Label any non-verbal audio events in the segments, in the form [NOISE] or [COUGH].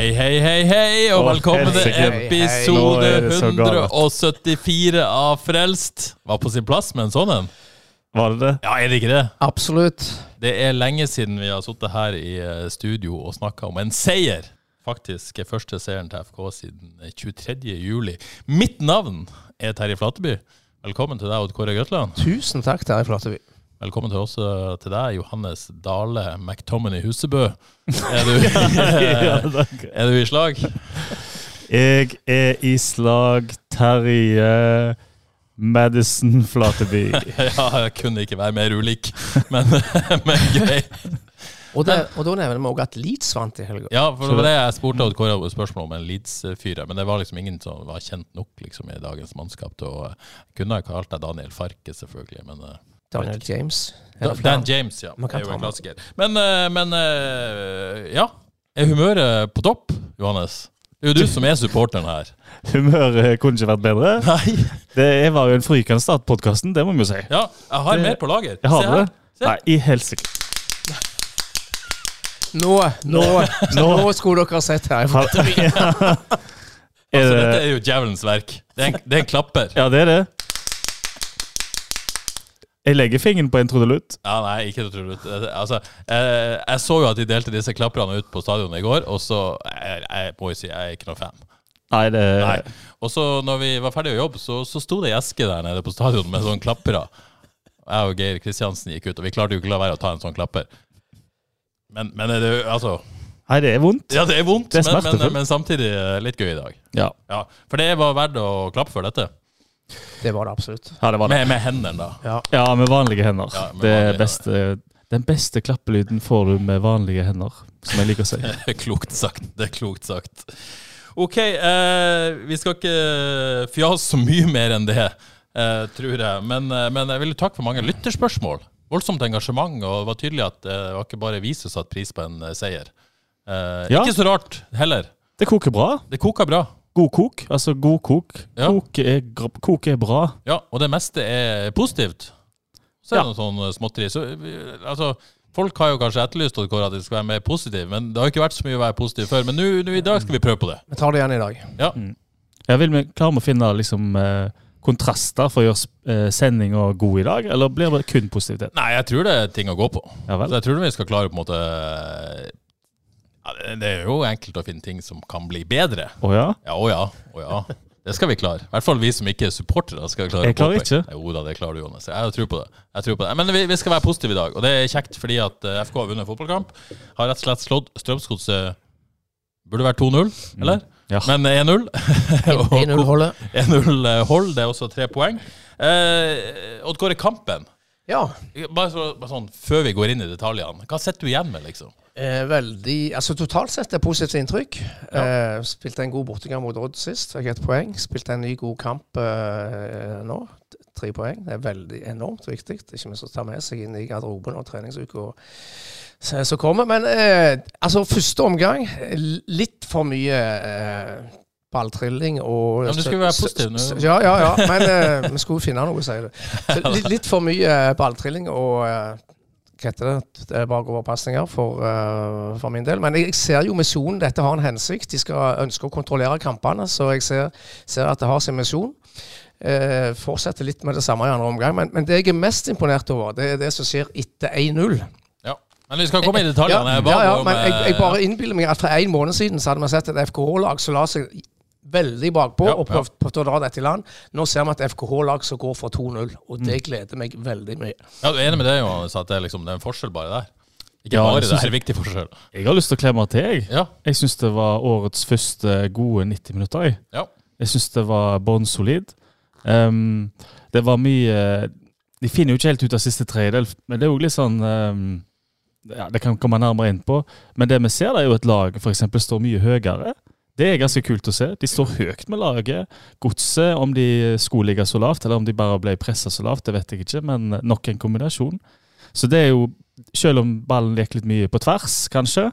Hei, hei, hei, hei, og Å, velkommen til episode Nå er det så galt. 174 av Frelst. Var på sin plass med en sånn en. Var det det? Ja, er det ikke det? Absolutt. Det er lenge siden vi har sittet her i eh, studio og snakka om en seier. Faktisk er første seieren til FK siden 23. juli. Mitt navn er Terje Flateby. Velkommen til deg, Odd Kåre Grøtland. Tusen takk, Terje Flateby. Velkommen til oss til deg, Johannes Dale McTominay Husebø. [LAUGHS] Er du, [LAUGHS] er du i slag? Jeg er i slag Terje Madison Flateby. [LAUGHS] Ja, jeg kunne ikke være mer ulik, men, men gøy. Og, det, og da nevner vi òg at Leeds vant i helga. Ja, for det var det jeg spurte Odd Kåre om spørsmål om en Leeds-fyr, men det var liksom ingen som var kjent nok liksom, i dagens mannskap til å kunne ha kalt deg Daniel Farke, selvfølgelig, men eh, Daniel James. Da- Dan James, ja. Er jo en klassiker. Men, eh, men eh, ja. Er humøret på topp, Johannes? Det er jo du som er supporteren her. [LAUGHS] Humøret kunne ikke vært bedre. Nei. Det var jo en frykende start, podkasten. det må vi jo si. Ja, jeg har Det- mer på lager. Jeg har Se her. det. Se. Nei, i helsike. Nå, nå, [LAUGHS] nå nå skulle dere ha sett her. [LAUGHS] Er Altså, dette er jo djevelens verk. Det er en, det er en klapper. ja, det er det. Jeg legger fingeren på en trudelutt. Ja, nei, ikke tro det. Altså, jeg, jeg så jo at de delte disse klapperne ut på stadionet i går, og så jeg, jeg må jo si jeg er ikke noe fan. Nei, det Nei. Og så når vi var ferdige å jobbe, så, så sto det ei eske der nede på stadion med sånne klappere. Jeg og Geir Kristiansen gikk ut, og vi klarte jo ikke å la være å ta en sånn klapper. Men, men det altså Nei, det er vondt. Ja, det er vondt, Det er men, men, men samtidig eh, litt gøy i dag. Ja, Ja, For det var verdt å klappe for dette. Det var det absolutt. ja det var det. Med, med hendene, da. Ja. Ja, med vanlige hender. Ja, med det vanlige beste, den beste klappelyden får du med vanlige hender, som jeg liker å si. [LAUGHS] Klokt sagt. Det er klokt sagt. OK, eh, vi skal ikke fjase så mye mer enn det, eh, tror jeg. Men, eh, men jeg vil takke for mange lytterspørsmål. Voldsomt engasjement, og det var tydelig at eh, det var ikke bare vi som satte pris på en eh, seier. Eh, Ja. Ikke så rart heller. Det koker bra. Det koker bra. God kok. Altså god kok. Ja. Kok, er, kok er bra. Ja, og det meste er positivt. Så er det Ja. noe sånn eh, småtteri. Så, altså, folk har jo kanskje etterlyst at det skal være mer positiv, men det har ikke vært så mye å være positiv før. Men nå i dag skal vi prøve på det. Vi tar det igjen i dag. Ja. Jeg vil vi klare å finne liksom, eh, kontraster for å gjøre eh, sendinga god i dag, eller blir det kun positivitet? Nei, jeg tror det er ting å gå på. Ja vel. Så jeg tror vi skal klare på en måte ja, det- er jo enkelt å finne ting som kan bli bedre. Å ja? Ja, å ja. Å ja. Det skal vi klare. I hvert fall vi som ikke er supportere. skal klare Jeg å klarer påpeke. ikke. Jo da, det klarer du, Jonas. Jeg har tro på det. Jeg tror på det. Men vi, vi skal være positive i dag, og det er kjekt fordi at eh, FK har vunnet fotballkamp. Har rett og slett slått Strømsgodset Burde vært 2-0, eller? Ja. Men 1-0. [LAUGHS] Og 1-0 holdet. 1-0 hold, det er også tre poeng. Eh, Odd Kåre Kampen. Ja. Bare, så, bare sånn, Før vi går inn i detaljene, hva sitter du igjen med, liksom? Eh, veldig Altså Totalt sett er positivt inntrykk. Eh, spilte en god bortegang mot Odd sist, fikk ett poeng. Spilte en ny god kamp eh, nå. Tre poeng. Det er veldig enormt viktig. Ikke minst å ta med seg inn i garderoben og treningsuka som kommer. Men eh, altså, første omgang litt for mye eh, balltrilling og Ja, men du skulle være positiv nå. Ja, ja, ja. Men eh, vi skulle finne noe, sier du. [LAUGHS] Litt, litt for mye balltrilling og hva heter det? Det er bakoverpasninger for, uh, for min del. Men jeg, jeg ser jo misjonen. Dette har en hensikt. De skal ønske å kontrollere kampene, så jeg ser, ser at det har sin misjon. Uh, fortsetter litt med det samme i andre omgang. Men, men det jeg er mest imponert over, det er det som skjer etter 1-0. Men vi skal komme i detaljene. Ja, ja, ja, men jeg, jeg bare innbiller meg at for en måned siden så hadde vi sett et FKH-lag som la seg veldig bakpå Ja, og prøvde, prøvde å dra dette i land. Nå ser vi et FKH-lag som går for 2-0, og det gleder meg veldig mye. Ja, du er enig med det, Johannes, at det er, liksom, det er en forskjell bare der? Ikke Ja, bare, det er en viktig forskjell. Jeg har lyst til å klemme til, jeg. Ja. Jeg syns det var årets første gode 90 minutter. Jeg, Ja. jeg syns det var bånnsolid. Um, det var mye De finner jo ikke helt ut av siste tredjedel, men det er jo litt sånn um, ja, Det kan komme nærmere inn på. Men det vi ser, det er jo at lag f.eks. står mye høyere. Det er ganske kult å se. De står høyt med laget. Godset, om de skulle ligge så lavt, eller om de bare ble pressa så lavt, det vet jeg ikke, men nok en kombinasjon. Så det er jo, selv om ballen gikk litt mye på tvers, kanskje,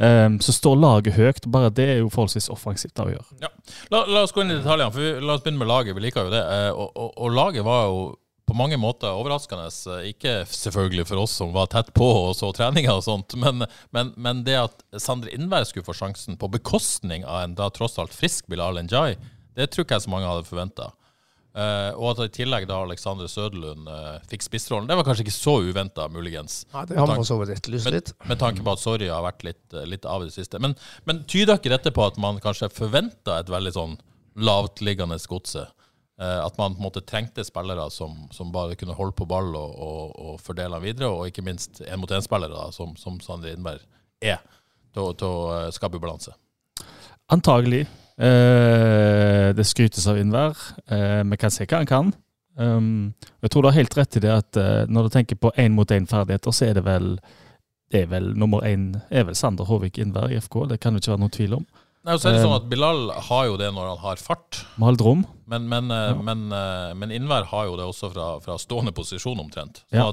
um, så står laget høyt. Bare det er jo forholdsvis offensivt å gjøre. Ja. La, la oss gå inn i detaljene. for vi, La oss begynne med laget. Vi liker jo det. Eh, og, og, og laget var jo på mange måter overraskende. eh, Ikke selvfølgelig for oss som var tett på og så treninger og sånt, men, men, men det at Sander Innvær skulle få sjansen på bekostning av en da tross alt frisk Bilal Njay, det tror ikke jeg så mange hadde forventa. og at i tillegg da Alexander Søderlund uh, fikk spissrollen, det var kanskje ikke så uventa, muligens. Nei, det har man også etterlyst Med, litt. med tanke på at Sorry har vært litt, eh, litt av i det siste. Men, men tyder ikke dette på at man kanskje forventa et veldig sånn lavtliggende godse? Eh, at man på en måte trengte spillere som, som bare kunne holde på ball og, og, og fordele den videre, og ikke minst én-mot-én-spillere, som, som Sander Innberg er, til, til å skape balanse. Antagelig. Eh, det skrytes av Innvær. Eh, vi kan se hva han kan. Um, jeg tror du har helt rett i det at uh, når du tenker på én-mot-én-ferdigheter, så er det vel det er vel nummer én er vel Sander Håvik Innvær i FK. Det kan det ikke være noen tvil om. Nei, og så er det Eh. sånn at Bilal har jo det når han har fart, Malt rom. men, men, eh, Ja. men, eh, men Innvær har jo det også fra, fra stående posisjon omtrent. Så Ja.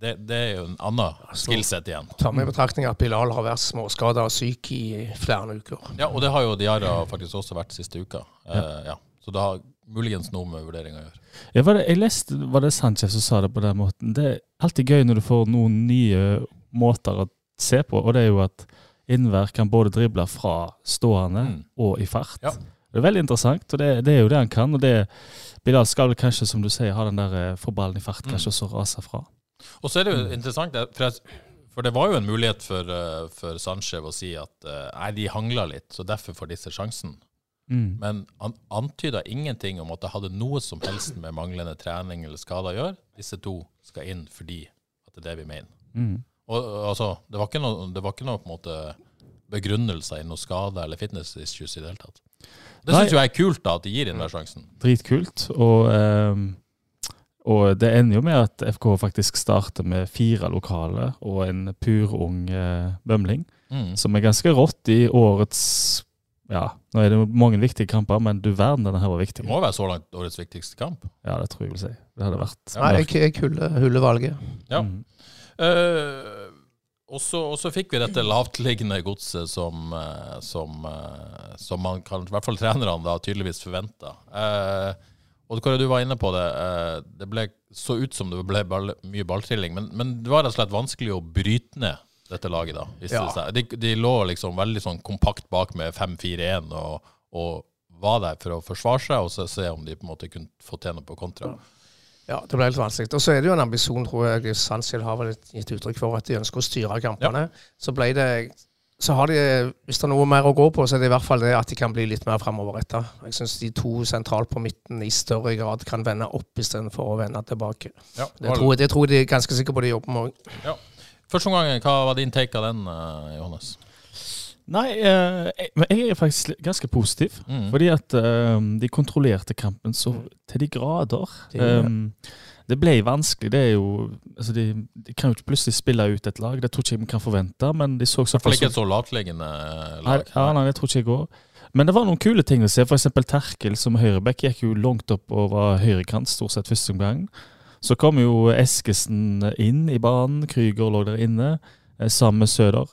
det, det er jo en annen skillset igjen. Ta med i betraktning at Bilal har vært småskada og syk i flere uker. Ja, og det har jo Diara faktisk også vært siste uka. Ja. ja. Så det har muligens noe med vurdering å gjøre. Ja, var det, jeg leste, var det Sanchez som sa det på den måten? Det er alltid gøy når du får noen nye måter å se på, og det er jo at Innvær kan både drible fra stående Mm. og i fart. Ja. Det er veldig interessant, og det, det er jo det han kan. og det Bilal skal vel kanskje, som du sier, ha den der forballen få ballen i fart, Mm. kanskje også rase fra. Og så er det jo interessant, for, jeg, for det var jo en mulighet for, eh, for Sanchez å si at eh, nei, de hangla litt, så derfor får disse sjansen. Mm. Men han antyda ingenting om at det hadde noe som helst med manglende trening eller skader å gjøre. Disse to skal inn fordi at det er det vi mener. Mm. Og altså, det var ikke noe, det var ikke noe på en måte begrunnelser i noe skade eller fitness issues i det hele tatt. Det syns jo jeg er kult, da, at de gir inn den sjansen. Dritkult. Og, ehm, og det ender jo med at FK faktisk starter med fire lokale og en purung uh, bømling. Mm. som er ganske rått i årets Ja, nå er det mange viktige kamper, men du verden, denne her var viktig. Det må være så langt årets viktigste kamp. Ja, det tror jeg vil si. Det hadde vært Nei, jeg, jeg hyller, hyller valget. Ja. Mm. Eh, og så fikk vi dette lavtliggende godset som, eh, som, eh, som man kan, i hvert fall trenerne da tydeligvis forventa. og Kåre, du var inne på det. eh, det ble så ut som det ble ball, mye balltrilling, men, men det var rett og slett vanskelig å bryte ned dette laget, da. Ja. De, de lå liksom veldig sånn kompakt bak med 5-4-1 og, og var der for å forsvare seg, og så se om de på en måte kunne få til noe på kontra. Ja, det ble litt vanskelig. Og så er det jo en ambisjon, tror jeg, Sanchez har vel gitt uttrykk for, at de ønsker å styre kampene. Så ble det så har de, Hvis det er noe mer å gå på, så er det i hvert fall det at de kan bli litt mer framoverretta. Jeg syns de to sentralt på midten i større grad kan vende opp istedenfor å vende tilbake. Ja, Det tror, jeg- det tror jeg de er ganske sikre på de jobber med òg. Første omgang, hva var din take av den, eh, Johannes? Nei, eh, jeg, men jeg er faktisk ganske positiv. Mm. Fordi at eh, de kontrollerte kampen så til de grader. Det- Um, det ble vanskelig. Det er jo altså de, de kan jo ikke plutselig spille ut et lag. Det tror ikke jeg vi kan forvente, men de så såpass ikke et så lavtliggende eh, Nei, lag. ja, nei, det tror ikke jeg går. Men det var noen kule ting å se. Eksempel Terkel som høyreback gikk jo langt opp over høyrekant stort sett første omgang. Så kom jo Eskesen inn i banen. Krüger lå der inne sammen med Søder.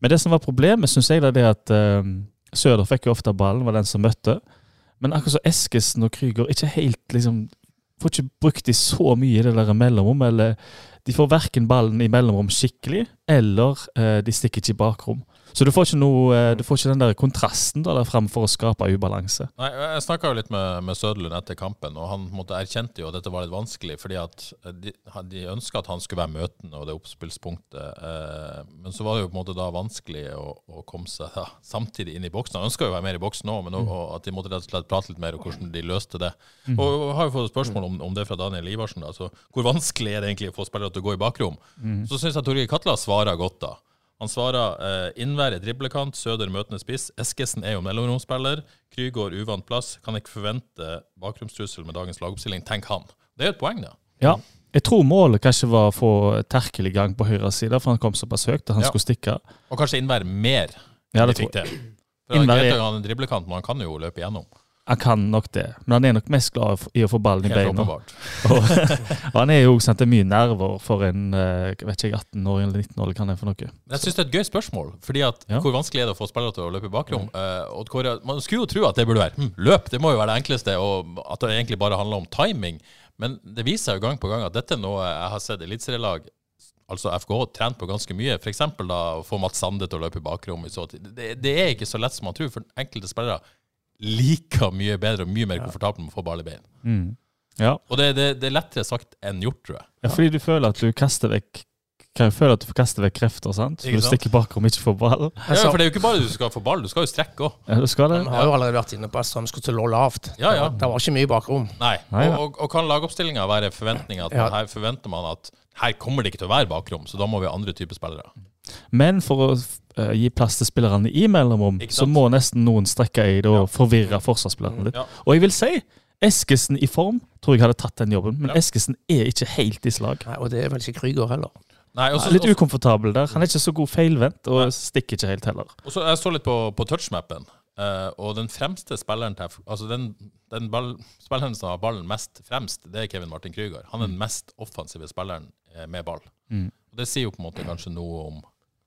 Men det som var problemet, syns jeg, det er at uh, Søder fikk jo ofte ballen, var den som møtte. Men akkurat så Eskesen og Krüger ikke helt liksom Får ikke brukt de så mye i det der mellomrom. Eller de får verken ballen i mellomrom skikkelig, eller uh, de stikker ikke i bakrom. Så du får ikke, noe, eh, du får ikke den der kontrasten da, der frem for å skape ubalanse. Nei, Jeg snakka litt med, med Søderlund etter kampen, og han måtte, erkjente jo at dette var litt vanskelig. fordi at eh, de, de ønska at han skulle være møtende og det oppspillspunktet. Eh, men så var det jo på en måte da vanskelig å, å komme seg da, samtidig inn i boksen. Han ønska jo å være mer i boksen òg, men også, og at de måtte rett og slett prate litt mer om hvordan de løste det. Og jeg har jo fått spørsmål om, om det fra Daniel Ivarsen. Altså, hvor vanskelig er det egentlig å få spillere til å gå i bakrom? Så syns jeg Torgeir Katla svarer godt da. Han svarer eh, Innvær er driblekant, Søder møtende spiss. Eskesen er jo mellomromsspiller. Krygård uvant plass. Kan ikke forvente bakromstrussel med dagens lagoppstilling, tenker han. Det er jo et poeng, da. Ja. Jeg tror målet kanskje var å få Terkel i gang på høyre side, for han kom såpass høyt at han Ja. skulle stikke. Og kanskje Innvær mer Ja, det tror til. For han, Innvær er han driblekant, men han kan jo løpe igjennom. Han kan nok det, men han er nok mest glad i å få ballen i beina. [LAUGHS] Og, [LAUGHS] og han er jo sant, det er mye nerver for en eh, vet ikke, 18-åring eller 19-åring, kan Jeg for noe. Jeg syns det er et gøy spørsmål. Fordi at Ja. Hvor vanskelig er det å få spillere til å løpe i bakrom? Ja. Kåre, man skulle jo tro at det burde være hm, løp. Det må jo være det enkleste, og at det egentlig bare handler om timing. Men det viser seg jo gang på gang at dette er noe jeg har sett eliteserielag, altså FKH, trent på ganske mye. F.eks. å få Mats Sande til å løpe i bakrom. Det, det er ikke så lett som man tror, for enkelte spillere liker mye bedre og mye mer komfortabelt med å få ball i bein. Mm. Ja. Og det, det, det er lettere sagt enn gjort, tror jeg. ja, fordi du føler at du kaster vekk kan jo føle at du får kaste vekk krefter, sant? Ikke Du stikker bakom og ikke får ball. Ja, for det er jo ikke bare du skal få ball, du skal jo strekke òg. Ja, du skal det? Vi har jo allerede vært inne på at Strøm skulle til å lavt. Ja, ja. Det var ikke mye bakrom. Nei. Nei, og, ja. og, og kan lagoppstillinga være forventninga at Ja. her forventer man at her kommer det ikke til å være bakrom, så da må vi ha andre typer spillere. Men for å eh, gi plass til spillerne i mellomrom, så må nesten noen strekke i det og Ja. forvirre forsvarsspillerne litt. Ja. Og jeg vil si Eskesen i form tror jeg hadde tatt den jobben, men Ja. Eskesen er ikke helt i slag. Nei, og det er vel ikke Krüger heller. Nei, også, Litt ukomfortabel der. Han er ikke så god feilvendt, og Nei. stikker ikke helt heller. og så Jeg så litt på, på touchmappen, uh, og den fremste spilleren til Altså den, den ball, spilleren som har ballen mest fremst, det er Kevin Martin Krüger. Han er den mest offensive spilleren eh, med ball. Mm. Og Det sier jo på en måte kanskje noe om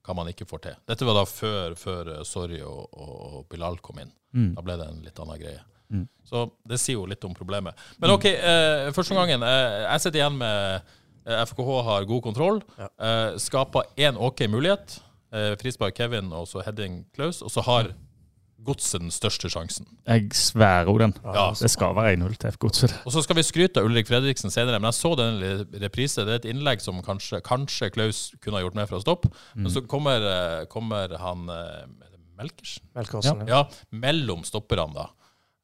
hva man ikke får til. Dette var da før, før eh, Sorry og, og Bilal kom inn. Mm. Da ble det en litt annen greie. Mm. Så det sier jo litt om problemet. Men OK, eh, første gangen. Eh, jeg sitter igjen med eh, FKH har god kontroll. Eh, skaper én OK mulighet. Eh, frispark Kevin og så heading Klaus. Og så har Godset den største sjansen. Jeg sverger den. Ja. Det skal være 1-0 til Godset. Og så skal vi skryte av Ulrik Fredriksen senere, men jeg så den reprise. Det er et innlegg som kanskje, kanskje Klaus kunne ha gjort mer for å stoppe. Men så kommer, eh, kommer han eh, er det Melkersen? Melkersen, ja. Ja, mellom stopperne, da.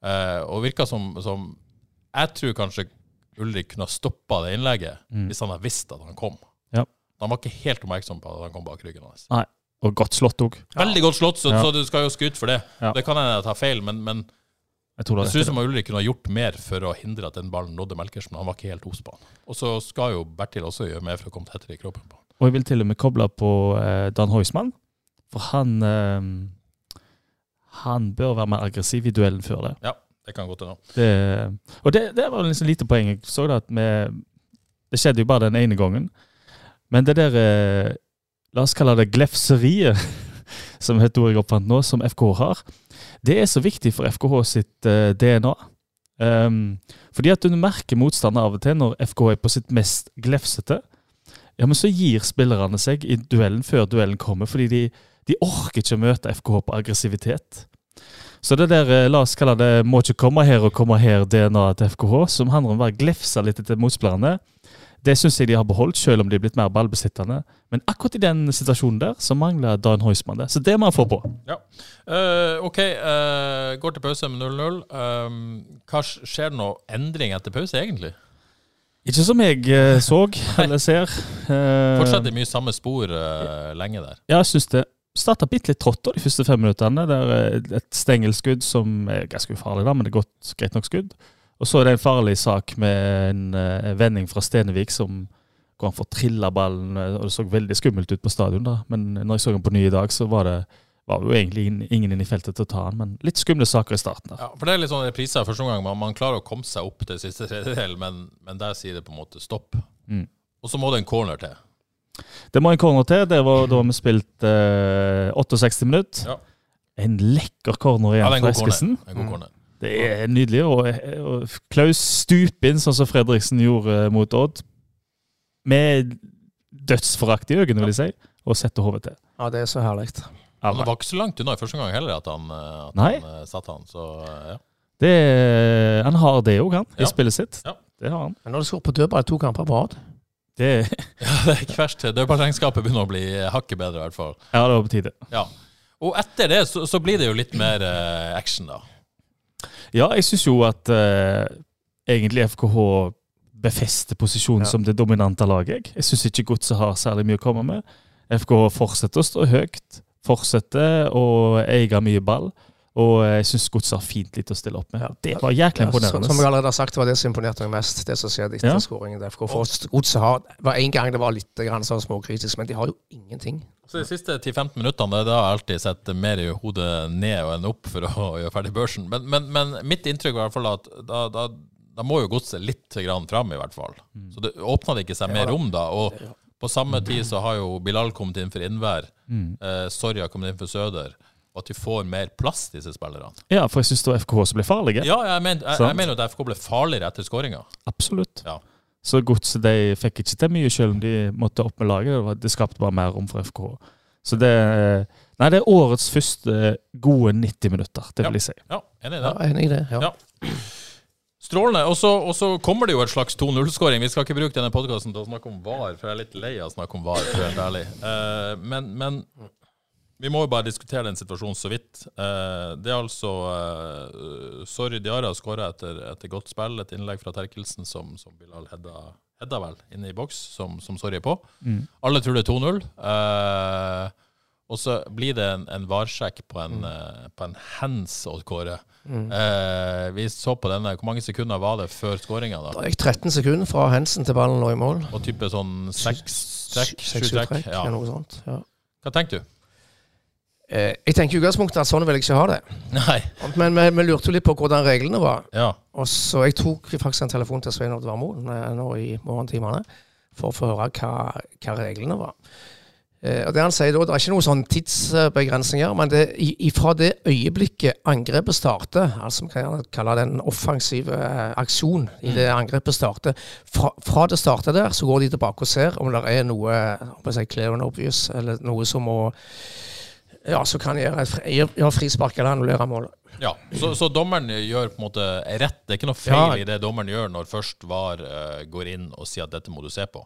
Eh, og virka som, som Jeg tror kanskje Ulrik kunne ha stoppa det innlegget hvis han hadde visst at han kom. Ja. Han var ikke helt oppmerksom på at han kom bak ryggen hans. Nei. Og godt slått òg. Veldig godt slått, så, Ja. så du skal jo skryte for det. Ja. Det kan hende jeg tar feil, men, men Jeg tror det det ser er ut som Ulrik kunne ha gjort mer for å hindre at den ballen nådde Melkersen. men Han var ikke helt hos på han. Og så skal jo Bertil også gjøre mer for å komme tettere i kroppen på han. Og jeg vil til og med koble på eh, Dan Heusmann. For han eh, Han bør være mer aggressiv i duellen før det. Ja, det kan godt hende. det og det, det var liksom lite poeng. Jeg så det at vi Det skjedde jo bare den ene gangen. Men det der eh, La oss kalle det glefseriet, [LAUGHS] som heter ordet jeg oppfant nå, som FKH har. Det er så viktig for FKH sitt uh, DNA. Um, fordi at du merker motstander av og til når FKH er på sitt mest glefsete. Ja, men så gir spillerne seg i duellen før duellen kommer, fordi de, de orker ikke å møte FKH på aggressivitet. Så det der, eh, la oss kalle det 'må ikke komme her og komme her'-DNA til FKH, som handler om å være glefse litt etter motspillerne, det syns jeg de har beholdt, selv om de er blitt mer ballbesittende. Men akkurat i den situasjonen der, så mangler Dan Heusmann det. Så det må han få på. Ja. Uh, OK, uh, går til pause med 0-0. Uh, hva skjer det noe endring etter pause, egentlig? Ikke som jeg eh, så [LAUGHS] eller ser. Fortsetter mye samme spor lenge der. Ja, jeg syns det starta bitte litt trått de første fem minuttene. Det er et stengelskudd som er ganske ufarlig, da, men det er godt, greit nok skudd. Og så er det en farlig sak med en uh, vending fra Stenevik som hvor han får trilla ballen. eh, og Det så veldig skummelt ut på stadion, da. men når jeg så ham på ny i dag, så var det var jo egentlig ingen, inne inn i feltet til å ta han, men litt skumle saker i starten. der. Ja, for det er litt sånn repriser første gang. Man, man klarer å komme seg opp til siste tredjedel, men, men der sier det på en måte stopp. Mm. Og så må det en corner til. Det må en corner til. Det var da vi spilte eh, 68 minutter. Ja. En lekker corner Ja, igjen er fra Eskesen. corner. En god corner. Det er nydelig. Og, og Klaus stuper inn, sånn som Fredriksen gjorde mot Odd. Med dødsforakt i øynene, vil jeg si, og setter hodet til. Ja, det er så herlig. Han var ikke så langt unna i første gang heller at han, eh, at Nei. han eh, satte han. Så eh, ja. Det han har det òg, han, Ja. i spillet sitt. Ja. Det har han. Men når du skårer på dødball to kamper på rad Det, [LAUGHS] ja, det er ikke verst. Dødballregnskapet begynner å bli hakket bedre, i hvert fall. ja, det var på tide. Ja. Og etter det så, så blir det jo litt mer action, da. Ja, jeg syns jo at uh, egentlig FKH befester posisjonen Ja. som det dominante laget. Jeg, syns ikke Godset har særlig mye å komme med. FKH fortsetter å stå høyt, fortsetter å eie mye ball. Og jeg syns Godset har fint litt å stille opp med. Ja. Det var jæklig Ja, imponerende. som jeg allerede har sagt, det var det som imponerte meg mest. Det som skjedde etter Ja. skåringen Godset var en gang det var litt sånn småkritisk, men de har jo ingenting. Så De siste 10-15 minuttene det har jeg alltid sett mer i hodet ned enn opp for å [LAUGHS] gjøre ferdig børsen. Men, men, men mitt inntrykk var i hvert fall at da, da, da må jo godset litt grann fram, i hvert fall. Så det åpna det ikke seg mer rom da. Og på samme tid så har jo Bilal kommet inn for Innvær. Eh, Sorja kommet inn for Søder. Og at de får mer plass, disse spillerne. Ja, for jeg syns det var FK som ble farlige. Ja, jeg, mener, jeg, jeg mener at FK ble farligere etter skåringa. Absolutt. Ja. Så Godset de fikk ikke til mye, selv om de måtte opp med laget. Det, skapte bare mer rom for FK. Så det Nei, det er årets første gode 90 minutter, det vil jeg si. Ja, enig i Ja, det. enig i det. Ja. Ja. Strålende. Og så, kommer det jo et slags 2-0-skåring. Vi skal ikke bruke denne podkasten til å snakke om VAR, for jeg er litt lei av å snakke om VAR, for å være helt ærlig. Eh, men, men vi må jo bare diskutere den situasjonen så vidt. Eh, det er altså uh, Sorry Diara skåra etter, etter godt spill. Et innlegg fra Terkelsen som, som Bilal hedda, hedda vel inne i boks, som, som Sorry er på. Alle tror det er 2-0. Eh, og så blir det en, en varsjekk på en, eh, på en hands åt Kåre. Eh, vi så på denne. Hvor mange sekunder var det før skåringa? Det gikk 13 sekunder fra Hensen til ballen lå i mål. Og type sånn seks trekk? Sju trekk? Ja. noe sånt. Ja. Hva tenker du? Eh, jeg tenker i utgangspunktet at sånn vil jeg ikke ha det. Nei. Men vi, vi lurte jo litt på hvordan reglene var. Ja. Og så Jeg tok faktisk en telefon til Svein Odd Varmoen eh, nå i morgentimene for å få høre hva, hva reglene var. Eh, og det han sier da, Det er ikke noen sånn tidsbegrensninger, men det, i, ifra det øyeblikket angrepet starter, altså vi kan gjerne kalle det en offensiv aksjon i det angrepet starter, fra, fra det starter der, så går de tilbake og ser om det er noe jeg håper clear and obvious, eller noe som må ja, så kan gjøre, et gjøre frispark eller annullere målet. ja. Så, så dommeren gjør på en måte rett. Det er ikke noe feil Ja. i det dommeren gjør når først VAR uh, går inn og sier at dette må du se på.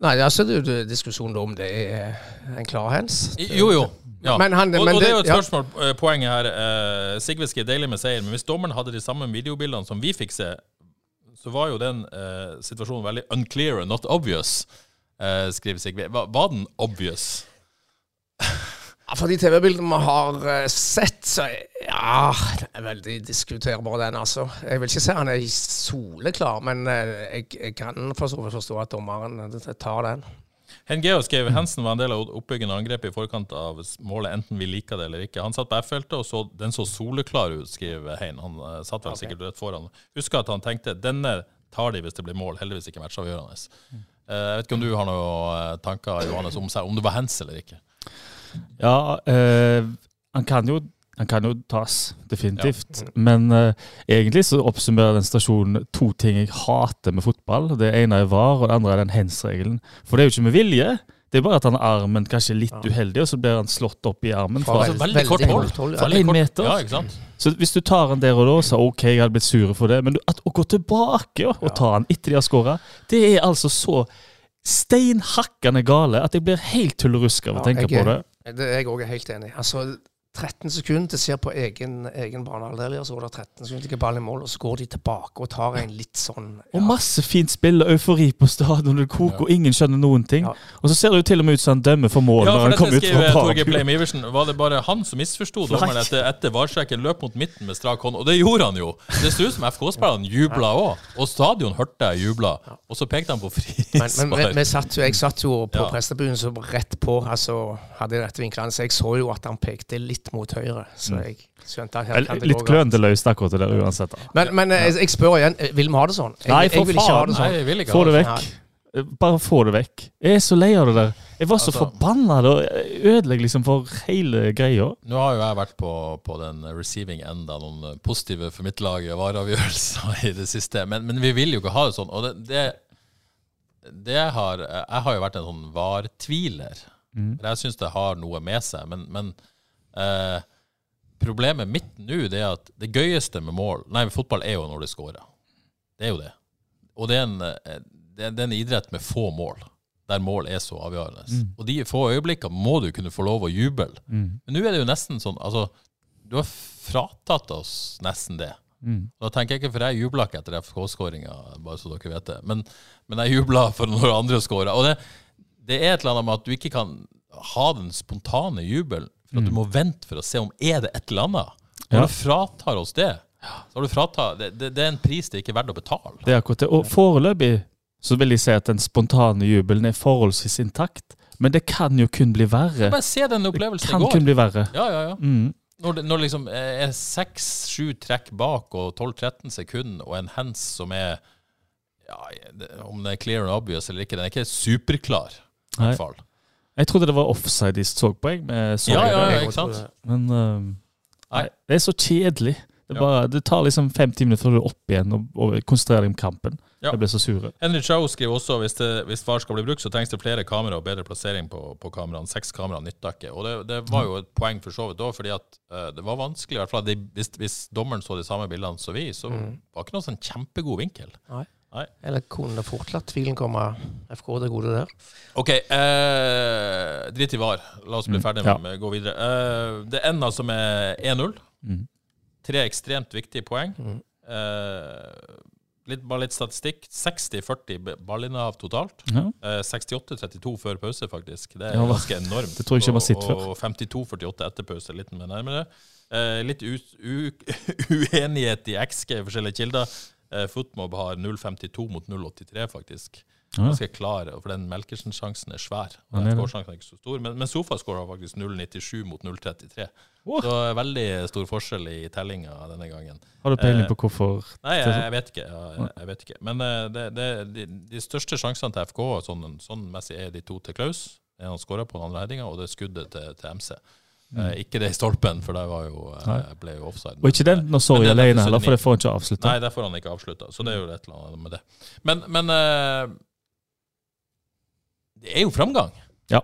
Nei, altså det er jo diskusjon om det er en klar hands. Jo, jo. Ja. Men han- og, men og det er jo et spørsmål, ja. eh, poenget her. Uh, Sigveski er deilig med seier, men hvis dommeren hadde de samme videobildene som vi fikk se, så var jo den uh, situasjonen veldig unclear and not obvious, uh, skriver Sigve. Var, var den obvious? Ja, For de TV-bildene vi har eh, sett, så ja Det er veldig diskuterbar, den, altså. Jeg vil ikke si han er soleklar, men eh, jeg, jeg kan for forstå at dommeren eh, tar den. Hengeo skrev Hensen var en del av oppbyggende angrepet i forkant av målet, enten vi liker det eller ikke. Han satt på F-feltet, og så, den så soleklar ut, skriver Hein. Han satt vel sikkert rett foran. Husker at han tenkte denne tar de hvis det blir mål, heldigvis ikke matchavgjørende. Eh, jeg vet ikke om du har noen tanker Johannes, om, om det var hens eller ikke? Ja, øh, han kan jo han kan jo tas, definitivt. Men eh, egentlig så oppsummerer den stasjonen to ting jeg hater med fotball. Det ene er VAR, og det andre er den hens-regelen. For det er jo ikke med vilje. Det er bare at han har armen kanskje litt uheldig, og så blir han slått opp i armen. Fra Fra, veldig- veldig kort hold. ja. Fra en meter. Ja, ikke sant? så hvis du tar han der og da, så OK, jeg hadde blitt sur for det, men du, at, å gå tilbake ja, og ta han etter de har skåra, det er altså så steinhakkende gale at jeg blir helt tullerusk av å Ja, tenke jeg, på det. Det er jeg òg helt enig. Altså, 13 sekunder til ser på egen, egen banehalvdel, og så går det 13 sekunder til ballen i mål, og så går de tilbake og tar en litt sånn Og masse fint spill og eufori på stadion, det koker, og ingen skjønner noen ting. Ja. Og så ser det jo til og med ut som han dømmer for mål Ja, når for han kommer ut fra bak. Var det bare han som misforsto dommeren etter, etter varsjekken? Løp mot midten med strak hånd, og det gjorde han jo. Det ser ut som FK-spillerne jubla òg, og stadion hørte jeg jubla. Og så pekte han på Men, men vi, satt jo, jeg satt jo på Ja. prestebuen så rett på, altså hadde de rette vinklene, så jeg så jo at han pekte litt mot høyre. Så jeg skjønte at her kan det Litt klønete løst akkurat det der uansett. da. Men, men eh, jeg, jeg spør igjen, eh, vil vi ha det sånn? Jeg, Nei, jeg for vil ikke ha faen. sånn. Nei, sånn. jeg vil ikke Få det det. vekk. Nei. Bare få det vekk. Jeg er så lei av det der. Jeg var så Altså- forbanna. Det ødelegger liksom for hele greia. Nå har jo jeg vært på, på den receiving end av noen positive formidlede vareavgjørelser [LAUGHS] i det siste, men, men vi vil jo ikke ha det sånn. Og det, det, det har, jeg har jo vært en sånn var-tviler. Mm. Jeg syns det har noe med seg. Men, men eh, problemet mitt nå det er at det gøyeste med mål Nei, med fotball er jo når det scorer. Det er jo det. Og det er en, eh, det er, en idrett med få mål, der mål er så avgjørende. Og de få øyeblikkene må du kunne få lov å juble. Men nå er det jo nesten sånn Altså, du har fratatt oss nesten det. Mm. Da tenker jeg ikke, for jeg jubla ikke etter FK-skåringa, bare så dere vet det. Men, men jeg jubla for når andre skåra. Og det, det er et eller annet med at du ikke kan ha den spontane jubelen. For at du må vente for å se om er det et eller annet. Når Mm. Ja. du fratar oss det, så har du frata det, det, det er en pris det ikke er verdt å betale. Det er akkurat det. Og foreløpig så vil jeg si at den spontane jubelen er forholdsvis intakt. Men det kan jo kun bli verre. Bare se den Det opplevelsen kan i går. kun bli verre. Ja, ja, ja. Mm. Når det når liksom er seks-sju trekk bak og 12-13 sekunder, og en hands som er ja, Om det er clear and obvious eller ikke, den er ikke superklar. I hvert fall. Jeg trodde det var offside de så på, jeg. Med Ja, ja, ja, ikke sant? Men øhm, Nei. nei, det er så kjedelig. Det, bare, det tar liksom 50 minutter før du er opp igjen og, og konsentrerer deg om kampen. Ja. Jeg ble så sure. Henry Chow skriver også hvis, det, hvis VAR skal bli brukt, så trengs det flere kamera og bedre plassering på, på kameraene. Seks kameraer nytter ikke. Og det, det var jo et poeng for så vidt òg, fordi at uh, det var vanskelig. i hvert fall de, hvis, hvis dommeren så de samme bildene som vi, så Mm. var det ikke noen sånn kjempegod vinkel. Eller kunne fort latt tvilen komme FK det gode der? OK, eh, drit i VAR. La oss bli Mm, ferdig ja. med gå videre. Eh, det ender som er 1-0. Mm. Tre ekstremt viktige poeng. Mm. Eh, litt, bare litt statistikk. 60-40 b- ballinnehav totalt. Ja. Eh, 68-32 før pause, faktisk. Det er Ja, ganske enormt. det tror jeg ikke jeg har sett før. og 52-48 etter pause, litt mer nærmere. Eh, litt u, u, [LAUGHS] uenighet i XG, forskjellige kilder. Eh, Footmob har 0,52 mot 0,83, faktisk. Ganske klar, for den Melkersen-sjansen er svær. Ja, Den er ikke så stor, men, men Sofascore har faktisk 0,97 mot 0,33. Oh. Så veldig stor forskjell i tellinga denne gangen. Har du peiling Eh, på hvorfor Nei, jeg, jeg vet ikke. Jeg, jeg vet ikke. Men eh, det, det, de, de største sjansene til FK sånn, sånn messig er de to til Klaus. En han skåra på den andre headinga, og det er skuddet til, til MC. Eh, ikke det i stolpen, for det var jo, eh, Mm. Ble jo offside. Og ikke den når Sorry alene heller, for det får han ikke avslutta. Nei, det får han ikke avslutta. Så det er jo et eller annet med det. Men, men eh, det er jo framgang. Ja.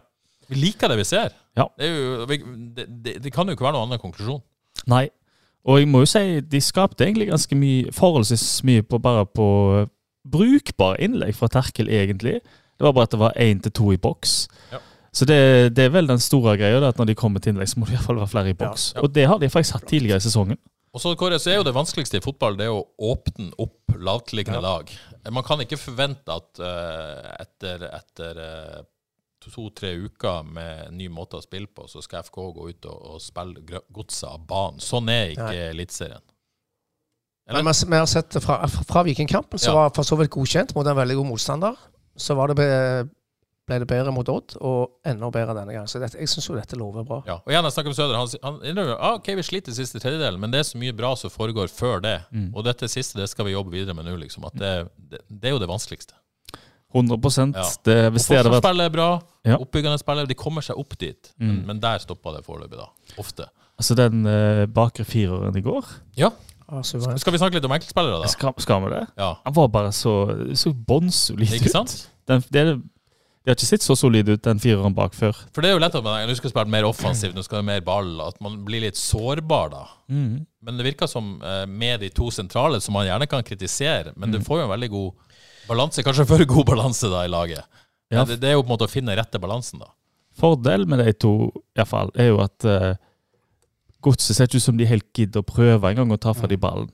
Vi liker det vi ser. Ja. Det, jo, vi, det, det, det kan jo ikke være noen annen konklusjon. Nei. Og jeg må jo si, de skapte egentlig ganske mye, forholdsvis mye på bare på eh, brukbare innlegg fra Terkel, egentlig. Det var bare at det var én til to i boks. Ja. Så det, det er vel den store greia, at når de kommer til innlegg, så må det i hvert fall være flere i boks. Ja. Og det har de faktisk hatt tidligere i sesongen. Og så, Kåre, så er jo det vanskeligste i fotball det er å åpne opp lavtliggende lag. Man kan ikke forvente at uh, etter, etter uh, to-tre uker med ny måte å spille på, så skal FK gå ut og, og spille godset av banen. Sånn er ikke Eliteserien. Men vi, har sett det fra, fra Vikingkampen, som Ja. var for så vidt godkjent mot en veldig god motstander. Så var det ble det bedre mot Odd, og enda bedre denne gangen. Så dette, jeg syns jo dette lover bra. Ja, og igjen, jeg snakker med Søder. Han, sier- innrømmer ah, ok, vi sliter siste tredjedelen, men det er så mye bra som foregår før det. Mm. Og dette siste det skal vi jobbe videre med nå. liksom, at det, det, det er jo det vanskeligste. 100 Ja. det, Hvis det hadde vært er bra, Ja. oppbyggende spiller, De kommer seg opp dit, men, Mm. men der stoppa det foreløpig, da. Ofte. Altså den eh, bakre fireren i går Ja. Ja. Skal vi snakke litt om enkeltspillere, da? Skal, skal vi det? Ja, Han var bare så, så bånnsolid ikke sant? Den, det, er- de har ikke sett så solide ut, den fireren bak før. For det er jo lett at man nå skal spille mer offensivt, nå skal det mer ball, at man blir litt sårbar da. Mm. Men det virker som eh, med de to sentrale, som man gjerne kan kritisere, men Mm. du får jo en veldig god balanse, kanskje for [LAUGHS] god balanse da i laget. Ja. Det, det er jo på en måte å finne rette balansen, da. Fordel med de to i hvert fall, er jo at uh, godset ser ikke ut som de helt gidder å prøve engang å ta fra de ballen.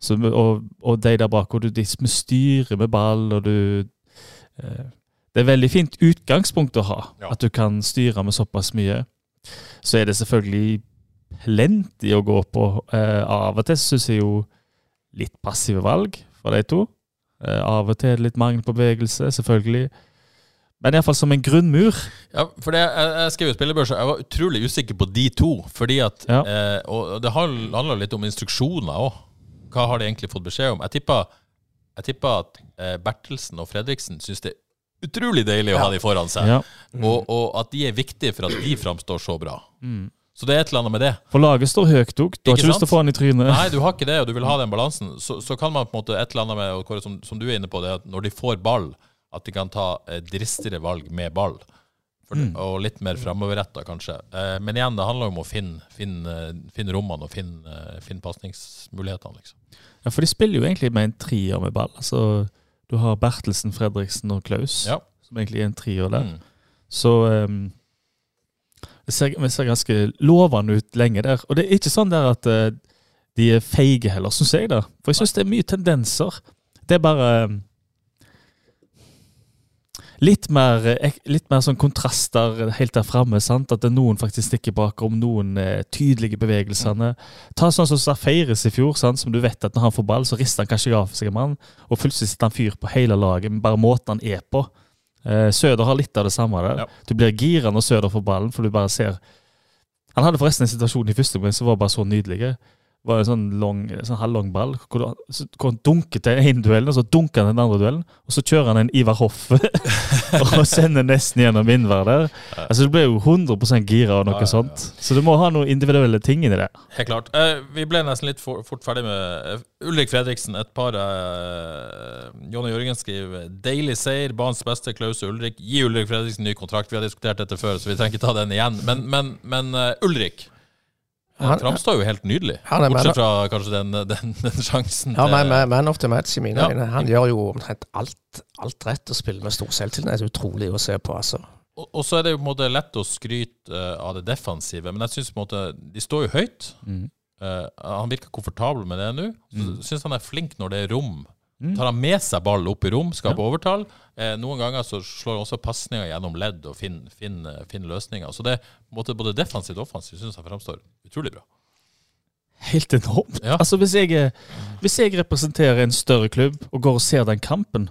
Så, og, og de der bak, og du, de styrer med ball, og du eh, Det er veldig fint utgangspunkt å ha, Ja. at du kan styre med såpass mye. Så er det selvfølgelig plenty å gå på. Eh, av og til syns jeg jo litt passive valg fra de to. Eh, av og til litt mangel på bevegelse, selvfølgelig. Men iallfall som en grunnmur. Ja, for det, jeg, jeg skrev jo spillebørsa. Jeg var utrolig usikker på de to. Fordi at, Ja. eh, Og det handler litt om instruksjoner òg. Hva har de egentlig fått beskjed om? Jeg tipper, jeg tipper at eh, Bertelsen og Fredriksen syns det er utrolig deilig å ha de foran seg. Ja. Og, og at de er viktige for at de framstår så bra. Mm. Så det er et eller annet med det. For laget står høyt òg. Du har Ikke ikke lyst til å få han i trynet. Nei, du har ikke det, og du vil ha den balansen. Så, så kan man på en måte et eller annet med, Kåre, som, som du er inne på, det at når de får ball, at de kan ta eh, dristigere valg med ball. For, Mm. Og litt mer framoverretta, kanskje. Eh, men igjen, det handler jo om å finne, finne, finne rommene og finne, finne pasningsmulighetene, liksom. Ja, For de spiller jo egentlig med en trier med ball. Altså, du har Bertelsen, Fredriksen og Klaus, Ja. som egentlig er en trier der. Mm. Så um, det, ser, det ser ganske lovende ut lenge der. Og det er ikke sånn der at uh, de er feige heller, syns jeg. da. For jeg syns det er mye tendenser. Det er bare ehm, litt mer, eh, litt mer sånn kontraster helt der framme. At noen faktisk stikker bakom, noen eh, tydelige bevegelsene. Ta sånn som Safaris i fjor, sant? som du vet at når han får ball, så rister han kanskje av seg en mann, og plutselig setter han fyr på hele laget, men bare måten han er på. Eh, Søder har litt av det samme der. Ja. Du blir gira når Søder får ballen, for du bare ser Han hadde forresten en situasjon i første omgang som var bare så nydelig. Var en sånn, long, sånn halvlang ball hvor, så- hvor han dunket til ene duellen, og så dunker han den andre duellen. Og så kjører han en Ivar Hoff [LAUGHS] og sender nesten gjennom innvær der. Altså Du ble jo 100 gira av noe Ja, ja, ja. sånt. Så du må ha noen individuelle ting inni det. Helt klart. Eh, vi ble nesten litt for, fort ferdig med eh, Ulrik Fredriksen. Et par eh, Jonny Jørgen skriver 'Deilig seier, banens beste, Klaus Ulrik'. Gi Ulrik Fredriksen ny kontrakt. Vi har diskutert dette før, så vi trenger ikke ta den igjen. Men, men, men uh, Ulrik Han- framstår jo helt nydelig. Han er Bortsett fra kanskje den, den, den sjansen Ja, til- man, man, of the match i mine Ja. øyne. Han gjør jo omtrent alt, alt rett og spiller med stor selvtillit. Det er utrolig å se på, altså. Og, og så er det jo på en måte lett å skryte eh, av det defensive, men jeg syns på en måte de står jo høyt. Mm. Uh, han virker komfortabel med det nå. Mm. syns han er flink når det er rom. Tar han med seg ball opp i rom, skaper overtall. Eh, noen ganger så slår han også pasninger gjennom ledd og finner fin, fin løsninger. Så det måte både defensivt og offensivt syns jeg framstår utrolig bra. Helt enormt. Ja. Altså hvis jeg, er- hvis jeg representerer en større klubb og går og ser den kampen,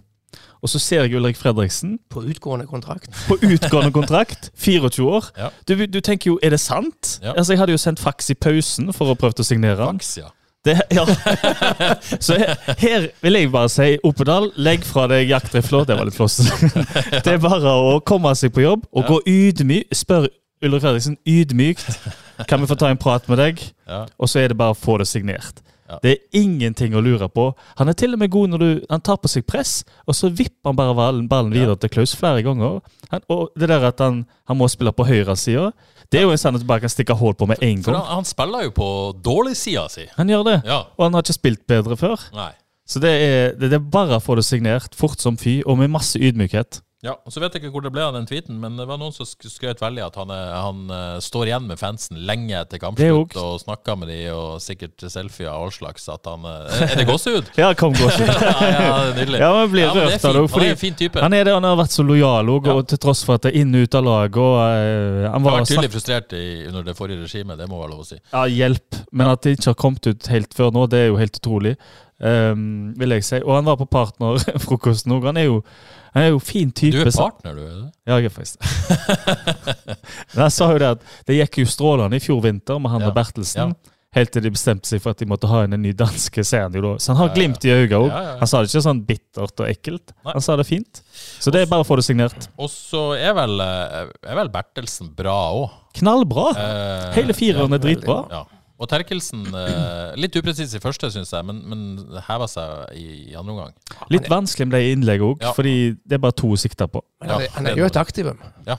og så ser jeg Ulrik Fredriksen På utgående kontrakt. på utgående kontrakt, [LAUGHS] 24 år. Ja. Du, du tenker jo, er det sant? Ja. Altså Jeg hadde jo sendt faks i pausen for å prøve å signere Faks, ja. Det, ja. [LAUGHS] Så her, vil jeg bare si, Oppedal, legg fra deg jaktrifla. Det var litt flåsete. [LAUGHS] Det er bare å komme seg på jobb og gå ydmyk. Spør Ulrik Fredriksen ydmykt. Kan vi få ta en prat med deg? Og så er det bare å få det signert. Det er ingenting å lure på. Han er til og med god når du, han tar på seg press, og så vipper han bare ballen videre til Klaus flere ganger. Han, og det der at han, han må spille på høyresida, det er jo en sannhet du bare kan stikke hull på med en For gang. han, han spiller jo på dårlig-sida si. Han gjør det. Ja. Og han har ikke spilt bedre før. Nei. Så det er, det, det er bare å få det signert fort som fy, og med masse ydmykhet. Ja, og Så vet jeg ikke hvor det ble av den tweeten, men det var noen som sk- skrøt veldig at han, er, han eh, står igjen med fansen lenge etter kampslutt og snakker med de og sikkert selfie av all slags. At han, eh, er det gåsehud? [LAUGHS] Ja, kom gåsehud. [LAUGHS] ja, ja, nydelig. Ja, man blir Ja, rørt av det. Han er en fin type. han er det, han har vært så lojal òg, og til tross for at det er inn og ut av laget. Og, uh, han Han var har vært tydelig frustrert i, under det forrige regimet, det må være lov å si. Ja, hjelp. Men at det ikke har kommet ut helt før nå, det er jo helt utrolig. Ehm, vil jeg si. Og han var på partnerfrokosten òg. Han er jo han er jo fin type. Du er partner, du? er det? Ja, jeg er faktisk. [LAUGHS] Men han sa jo det at det gikk jo strålende i fjor vinter med han Ja. og Bertelsen. Ja. Helt til de bestemte seg for at de måtte ha inn en ny danske, ser han jo da. Så han har glimt i øynene òg. Han sa det ikke sånn bittert og ekkelt. Nei. Han sa det fint. Så det er bare å få det signert. Og så er vel, eh, er vel Bertelsen bra òg. Knallbra! Eh, Hele fireren er dritbra. Ja. Og Terkelsen eh, litt upresis i første, syns jeg, men, men heva seg i, i andre omgang. Litt vanskelig med det innlegget òg, Ja. fordi det er bare to sikter på. Men han, Ja, er- han er jo et aktivum. Ja.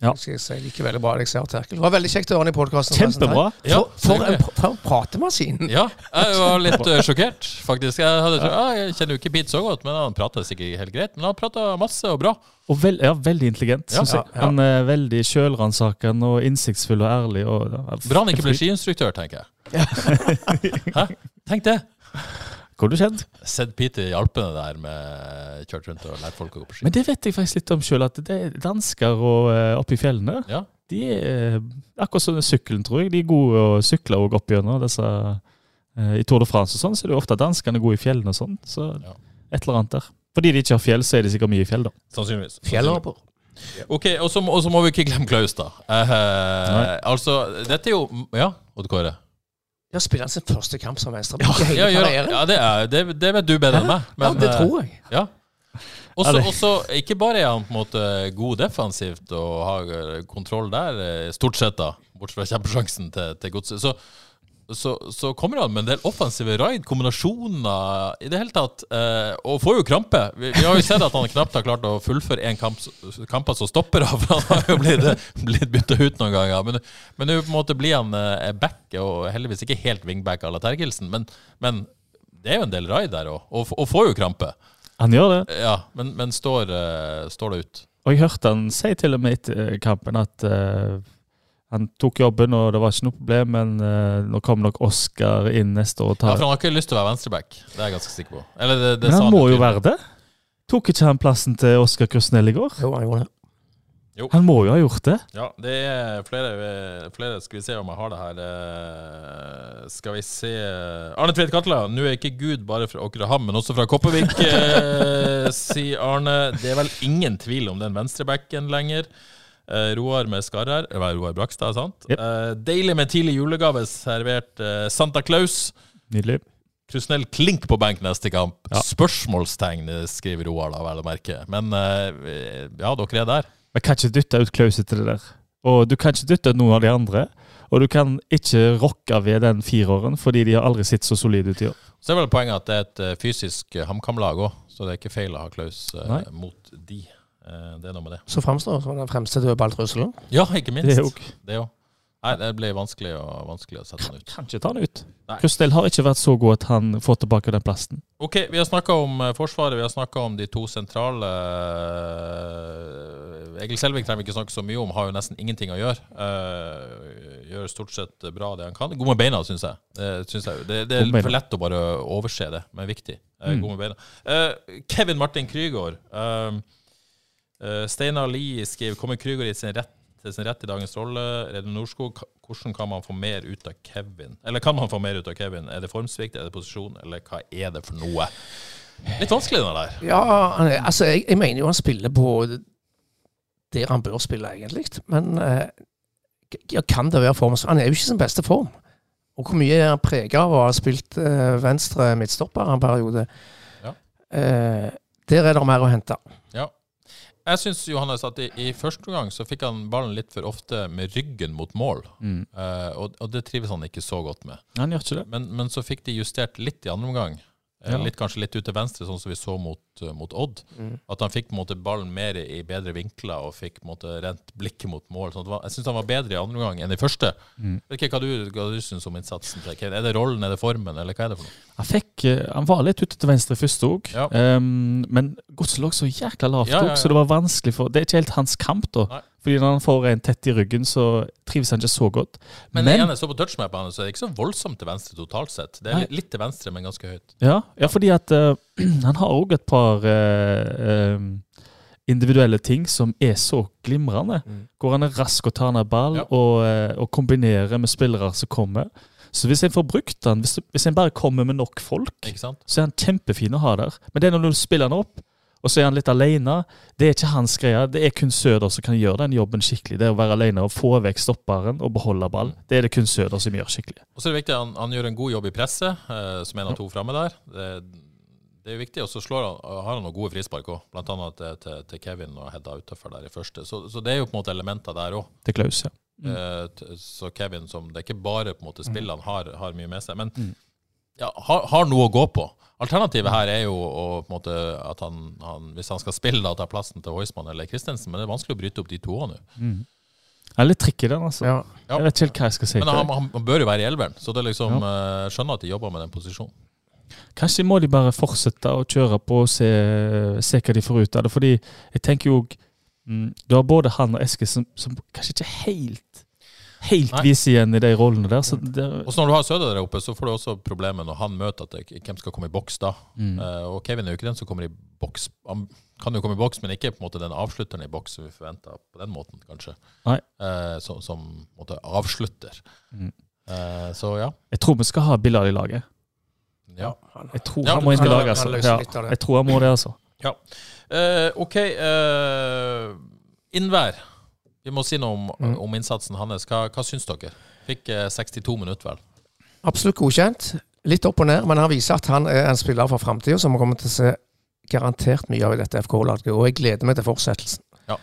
Ja. Skal jeg si like veldig bra at jeg ser Terkel. Det var veldig kjekt å høre han i podkasten. Kjempebra. Ja, For, for, en, for en pratemaskin! Ja, jeg var litt uh, [LAUGHS] sjokkert, faktisk. Jeg, hadde, ja. ah, jeg kjenner jo ikke Pete så godt, men han prater sikkert helt greit. Men han prater masse og bra. Og vel, ja, veldig intelligent, Ja, ja, ja. Han er veldig sjølransakende og innsiktsfull og ærlig. Og, Bra han ikke ble skiinstruktør, tenker jeg. Hæ? Tenk det! Hvor du kjent? Sett Peter i Alpene der med kjørt rundt og lært folk å gå på ski. Men det vet jeg faktisk litt om sjøl, at det er dansker og eh, oppe i fjellene Ja. De er eh, akkurat som sykkelen, tror jeg. De er gode å sykle og opp gjennom disse eh, I Tour de France og sånn, så er det jo ofte danskene gode i fjellene og sånn. Så Ja. et eller annet der. Fordi de ikke har fjell, så er de sikkert mye i fjell, da. Sannsynligvis. Fjellhopper. Ok, og så, og så må vi ikke glemme Klaus, da. Eh, altså, dette er jo Ja, Odd Kåre? Ja, spiller han sin første kamp som venstreback Ja, karrieren? ja det, er, det, det vet du bedre enn meg. Ja, det eh, tror jeg. Ja. Ja, Også, ikke bare er han på en måte god defensivt og har eh, kontroll der, eh, stort sett, da, bortsett fra kjempesjansen til, til Godset, så, så, så kommer han med en del offensive raid, kombinasjoner i det hele tatt, eh, og får jo krampe. Vi, vi har jo sett at han knapt har klart å fullføre én kamp, kamp som stopper av, for [LAUGHS] han har jo blitt, blitt bytta ut noen ganger. Men, men nå på en måte blir han eh, back, og heldigvis ikke helt wingback à la Tergelsen. men, men det er jo en del raid der òg, og, og får jo krampe. Han gjør det. Ja, men, men står, uh, står det ut. Og jeg hørte han si til og med etter eh, kampen at eh, han tok jobben, og det var ikke noe problem, men uh, nå kommer nok Oskar inn neste år og Ja, for Han har ikke lyst til å være venstreback. Det er jeg ganske sikker på. Eller det, det Men sa han må jo tydelig. være det. Tok ikke han plassen til Oskar Krusnell i går? Jo, han gjorde det. Han må jo ha gjort det. Ja, det er flere, flere Skal vi se om jeg har det her. eh, Skal vi se Arne Tveit Katla. Nå er ikke Gud bare fra Åkrehamn, men også fra Kopervik, eh, sier Arne. Det er vel ingen tvil om den venstrebacken lenger. Eh, Roar med skarrer. Det var Roar Brakstad, sant? Yep. Uh, deilig med tidlig julegave servert uh, Santa Claus. Nydelig. Krusnell klink på benk neste kamp. Ja. Spørsmålstegn, skriver Roar, da, vel å merke. Men eh, ja, dere er der. Vi kan ikke dytte ut Klaus etter det der. Og du kan ikke dytte ut noen av de andre. Og du kan ikke rokke ved den fireåren, fordi de har aldri sett så solide ut i år. Så er vel poenget at det er et eh, fysisk eh, HamKam-lag òg, så det er ikke feil å ha Klaus eh, mot de. Eh, det er noe med det. Så framstår som den fremste dødballtrusselen. Ja, ikke minst. Det jo- Det òg. Nei, det blir vanskelig vanskelig å sette han ut. Kan ikke ta han ut. Nei. Har ikke vært så god at han får tilbake den plassen. Ok, vi har snakka om eh, Forsvaret, vi har snakka om de to sentrale. Eh, Egil Selvik trenger vi ikke snakke så mye om, har jo nesten ingenting å gjøre. Gjør stort sett bra det han kan. God med beina, syns jeg. Det, synes jeg. det, det er for lett å bare overse det, men viktig. Mm. God med beina. Kevin Martin Krygård. Eh, Steinar Lie skriver Kommer Krüger i sin rett, til sin rett i dagens rolle? Reden Norskog, hvordan kan man få mer ut av Kevin? Eller kan man få mer ut av Kevin? Er det formsvikt, er det posisjon, eller hva er det for noe? Litt vanskelig, den der. Ja, altså, jeg, jeg mener jo han spiller på der han bør spille, egentlig. Men eh, ja, kan det være form? Han er jo ikke i sin beste form. Og hvor mye er han prega av å ha spilt eh, venstre midtstopper en periode? Ja. Eh, der er det mer å hente. Jeg syns Johannes at i, i første gang så fikk han ballen litt for ofte med ryggen mot mål. Mm. Uh, og, og det trives han ikke så godt med. Han gjør ikke det. Men, men så fikk de justert litt i andre omgang. Ja. Litt, kanskje litt ut til venstre, sånn som vi så mot, eh, mot Odd. Mm. At han fikk på en måte ballen mer i bedre vinkler og fikk på en måte rent blikket mot mål. Sånn var, jeg syns han var bedre i andre omgang enn i første. Mm. Vet ikke hva du, hva du syns om innsatsen. til Kane. Er det rollen, er det formen, eller hva er det for noe? Han, fikk, eh, han var litt ute til venstre først òg, Ja. men godset lå så jækla lavt òg, ja. så det var vanskelig for Det er ikke helt hans kamp, da. Nei. Fordi når han får en tett i ryggen, så trives han ikke så godt. Men, Men- når jeg så på touchmap-banen, så er det ikke så voldsomt til venstre totalt sett. Det er litt, litt til venstre, men ganske høyt. Ja, ja fordi at uh, [CLEARS THROAT] han har òg et par uh, eh, individuelle ting som er så glimrende. Mm. Går han er rask og tar ned ball Ja. og, og kombinerer med spillere som kommer. Så hvis en får brukt han, hvis, hvis en bare kommer med nok folk, så er han kjempefin å ha der. Men det er når du spiller han opp, og så er han litt alene. Det er ikke hans greie. Det er kun Søder som kan gjøre den jobben skikkelig. Det er å være alene og få vekk stopperen og beholde ball. Det er det kun Søder som gjør skikkelig. Og så er det viktig han, han gjør en god jobb i presset, eh, som en av to framme der. Det, det er viktig. Og så slår han, har han noen gode frispark òg, bl.a. Til, til, til Kevin og Hedda utafor der i første. Så, så det er jo på en måte elementer der òg. Til Klaus, ja. Eh, så Kevin som Det er ikke bare på en måte spill han har, har mye med seg, men Mm. ja, har, har noe å gå på. Alternativet her er jo å, på en måte at han, han, hvis han skal spille, da ta plassen til Heusmann eller Christensen. Men det er vanskelig å bryte opp de to òg nå. Mm. Er litt tricky, den, altså. Ja. Ja. Jeg vet ikke helt hva jeg skal si. Men han, han, han bør jo være i elveren, så det liksom uh, skjønner at de jobber med den posisjonen. Kanskje må de bare fortsette å kjøre på og se, se hva de får ut av det. Fordi jeg tenker jo mm, Du har både han og Eske som, som kanskje ikke helt Helt Nei. viser igjen i de rollene der. Så det, Og så når du har Søder der oppe, så får du også problemet når han møter at det, hvem skal komme i boks da. mm. Uh, og Kevin er jo ikke den som kommer i boks. Han kan jo komme i boks, men ikke på en måte den avslutteren i boks som vi forventa på den måten, kanskje. Nei. Eh, som som måte avslutter. Mm. Uh, så ja. Jeg tror vi skal ha Billard i laget. ja. Jeg tror Ja, han må inn i laget, altså. Ja, jeg tror han må det, altså. Eh, OK. eh, Innvær. Vi må si noe om, Mm. om innsatsen hans. Hva, hva syns dere? Fikk eh, 62 minutter, vel. Absolutt godkjent. Litt opp og ned, men han viser at han er en spiller for framtida som vi kommer til å se garantert mye av i dette FK-laget. Og jeg gleder meg til fortsettelsen. Ja.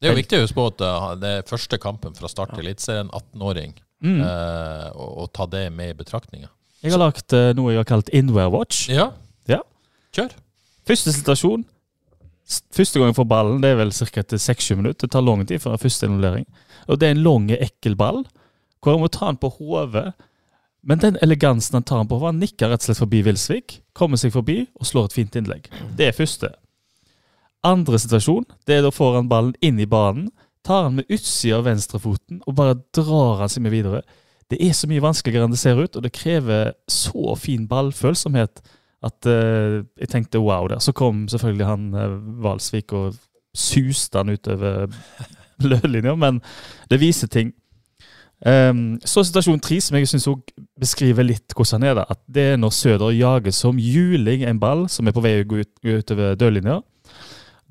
Det er jo viktig å huske på at eh, det er første kampen fra start til Eliteserien, 18-åring, Mm. eh, og, og ta det med i betraktninga. Jeg har lagt eh, noe jeg har kalt Inware Watch. Ja. Ja. Kjør. Første situasjon. Første gang jeg får ballen, det er vel ca. etter 6-7 minutter. Det tar lang tid før første involvering. Og det er en lang, ekkel ball, hvor jeg må ta den på hodet. Men den elegansen han tar den på, han nikker rett og slett forbi Wilsvik, kommer seg forbi og slår et fint innlegg. Det er første. Andre situasjon, det er da får han ballen inn i banen, tar han med utsida av venstrefoten og bare drar han seg med videre. Det er så mye vanskeligere enn det ser ut, og det krever så fin ballfølsomhet At uh, jeg tenkte wow der. Så kom selvfølgelig han uh, Valsvik og suste han utover [LAUGHS] lødlinja, men det viser ting. Um, så situasjon tre, som jeg syns beskriver litt hvordan han er. da, at Det er når Søder jager som juling en ball som er på vei å gå ut, utover dørlinja.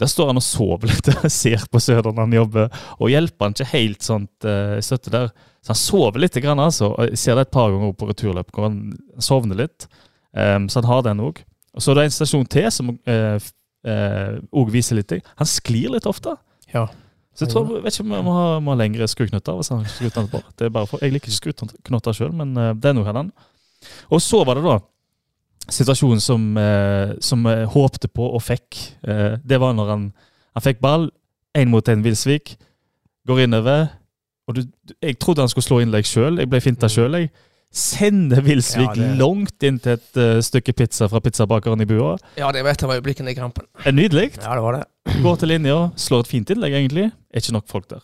Der står han og sover litt [LAUGHS] og ser på Søder når han jobber, og hjelper han ikke helt sånt uh, støtte der. Så han sover litt, grann, altså. Jeg ser det et par ganger på returløp hvor han sovner litt. Um, så han har den òg. Så er det en stasjon til som òg uh, uh, viser litt. Han sklir litt ofte. Ja. Så jeg tror, vet ikke om vi må ha, må ha lengre skruknotter. hvis han på. Det er bare for, jeg liker ikke skruknotter sjøl, men uh, det er noe han. Og så var det da situasjonen som, uh, som jeg håpte på og fikk. Uh, det var når han, han fikk ball, én mot én Wilsvik, går innover. og du, Jeg trodde han skulle slå innlegg sjøl, jeg ble finta sjøl. jeg sender Wilsvik ja, det... langt inn til et uh, stykke pizza fra pizzabakeren i bua. Ja, det var et av øyeblikkene i kampen. Er nydelig. Ja, det var det. Går til linja, slår et fint innlegg, egentlig. Er ikke nok folk der.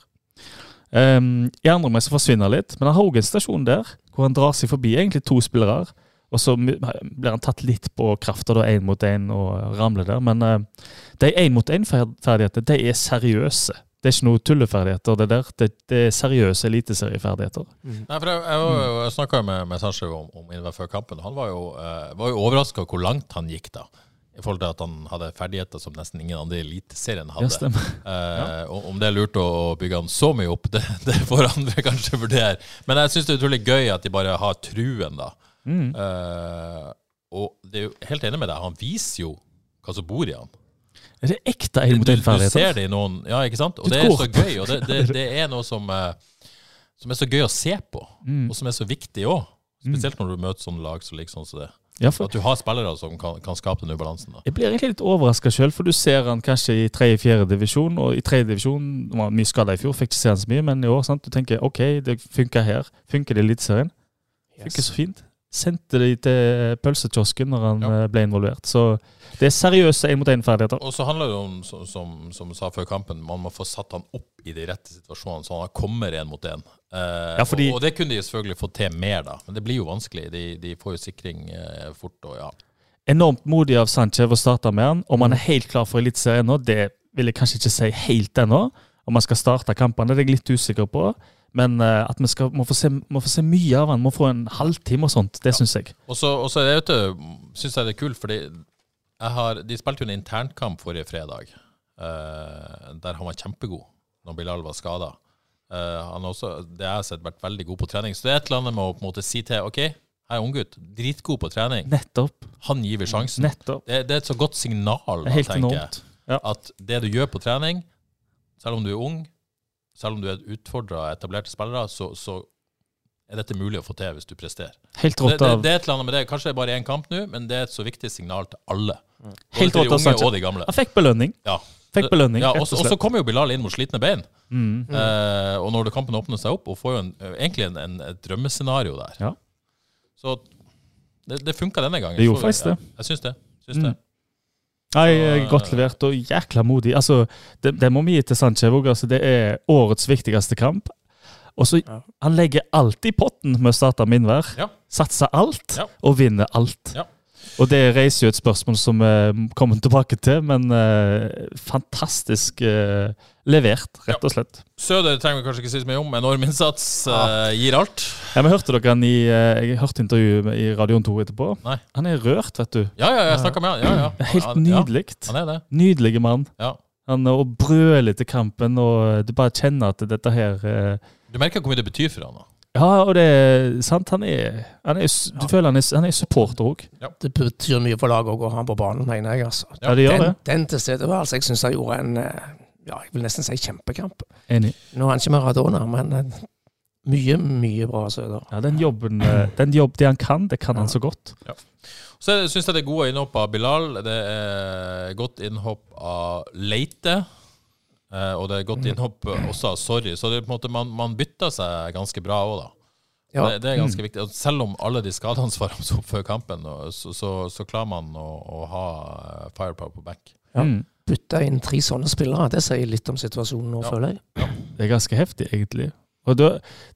Um, I andre omgang forsvinner litt, men han har òg en stasjon der hvor han drar seg forbi egentlig to spillere. Og så blir han tatt litt på krafta, én mot én, og ramler der. Men uh, de én mot én-ferdighetene, de er seriøse. Det er ikke noe tulleferdigheter, det der. Det, det er seriøse eliteserieferdigheter. Mm. Nei, for Jeg, jeg, jeg snakka med, med Sanchev om, om innenfor før kampen. Han var jo, eh, var jo overraska hvor langt han gikk da. I forhold til at han hadde ferdigheter som nesten ingen andre i Eliteserien hadde. Ja, eh, ja. Om det er lurt å bygge han så mye opp, [LAUGHS] det, det får andre kanskje vurdere. Men jeg syns det er utrolig gøy at de bare har truen, da. Mm. Eh, og det er jo helt enig med deg, han viser jo hva som bor i han. Er det ekte én mot? Du ser det i noen Ja, ikke sant? Og det er så gøy. Og det, det, [LAUGHS] det er noe som, eh, som, er så gøy å se på, mm. og som er så viktig òg. Spesielt når du møter sånne lag som ligger sånn som det. Ja, for, at du har spillere som kan, kan skape den ubalansen. Da. Jeg blir egentlig litt overraska sjøl, for du ser han kanskje i tredje-fjerde divisjon. Og i tredje divisjon var mye skada i fjor, fikk ikke se han så mye, men i år sant? du tenker OK, det funker her. Funker det i Eliteserien? Funker yes. så fint sendte de til pølsekiosken når han ja. Eh, ble involvert. Så det er seriøse én-mot-én-ferdigheter. Og så handler det om, som, som, som sa før kampen, man må få satt han opp i de rette situasjonene, så han kommer én mot én. Eh, ja, fordi... og, og, det kunne de selvfølgelig fått til mer, da. Men det blir jo vanskelig. De, de får jo sikring eh, fort. og ja. Enormt modig av Sanchez å starte med han. Om han er helt klar for Eliteserien nå, det vil jeg kanskje ikke si helt ennå. Om han skal starte kampene, det er jeg litt usikker på. Men uh, at vi skal, må, få se, må, få se, mye av han, må få en halvtime og sånt. Det ja. syns jeg. Og så syns jeg det er kult, fordi har, de spilte jo en internkamp forrige fredag uh, der han var kjempegod når Bilal var skada. Uh, eh, han har også, det jeg har sett, vært veldig god på trening. Så det er et eller annet med å på en måte si til OK, jeg er unggutt, dritgod på trening. Nettopp. Han giver sjansen. Nettopp. Det, det er et så godt signal, da, tenker jeg. Ja. At det du gjør på trening, selv om du er ung, selv om du er utfordra og etablerte spillere, så, så, er dette mulig å få til hvis du presterer. Helt rått av... Det, det, det, er et eller annet med det. Kanskje det er bare én kamp nå, men det er et så viktig signal til alle. Både Helt rått av Sanchez. Og de gamle. Han fikk belønning. Ja. Fikk belønning, ja, og så kommer jo Bilal inn mot slitne bein. Mm. Eh, og når kampen åpner seg opp, og får jo en, egentlig en, en, et drømmescenario der. Ja. Så det, det funka denne gangen. Det gjorde faktisk det. Jeg syns det. Syns mm. det. Nei, Godt levert og jækla modig. Altså, det, det må vi gi til Sanchez. Altså, det er årets viktigste kamp. Og så ja. Han legger alt i potten med å starte Minvær. Ja. Satser alt ja. og vinner alt. Ja. Og det reiser jo et spørsmål som vi uh, kommer tilbake til, men uh, fantastisk uh, levert, rett og slett. Søder trenger vi kanskje ikke si så mye om. Enorm innsats, uh, gir alt. Ja, men hørte dere han i Jeg hørte intervjuet i Radioen 2 etterpå. Nei. Han er rørt, vet du. Ja, ja, jeg snakka med han. Ja, ja. Helt nydelig. Han er det. Nydelige mann. Ja. Han og brøler til kampen, og du bare kjenner at dette her Du merker hvor mye det betyr for han da. Ja, og det er sant. Han er, han er Du ja. føler han er, han er supporter òg. Ja. Det betyr mye for laget å ha han på banen, mener jeg. altså. Ja, det gjør den, det. Den tilstedeværelsen jeg syns han gjorde en eh, ja, jeg vil nesten si kjempekamp. Enig. Nå er han ikke Maradona, men eh, mye, mye bra Søder. Ja, den jobben, eh, den jobb, det han kan, det kan han så godt. Ja. Så syns jeg det er gode innhopp av Bilal. Det er godt innhopp av Leite. Eh, og det er godt mm. innhopp også av Sorry. Så det, måte, man, man bytter seg ganske bra òg, da. Ja. Det, det, er ganske mm. viktig. Selv om alle de skadene svarer opp før kampen, så, så, så klarer man å, å ha eh, firepower på back. Ja. Mm. Bytte inn tre sånne spillere, det sier litt om situasjonen nå, ja. føler jeg. Det er ganske heftig, egentlig. Og da,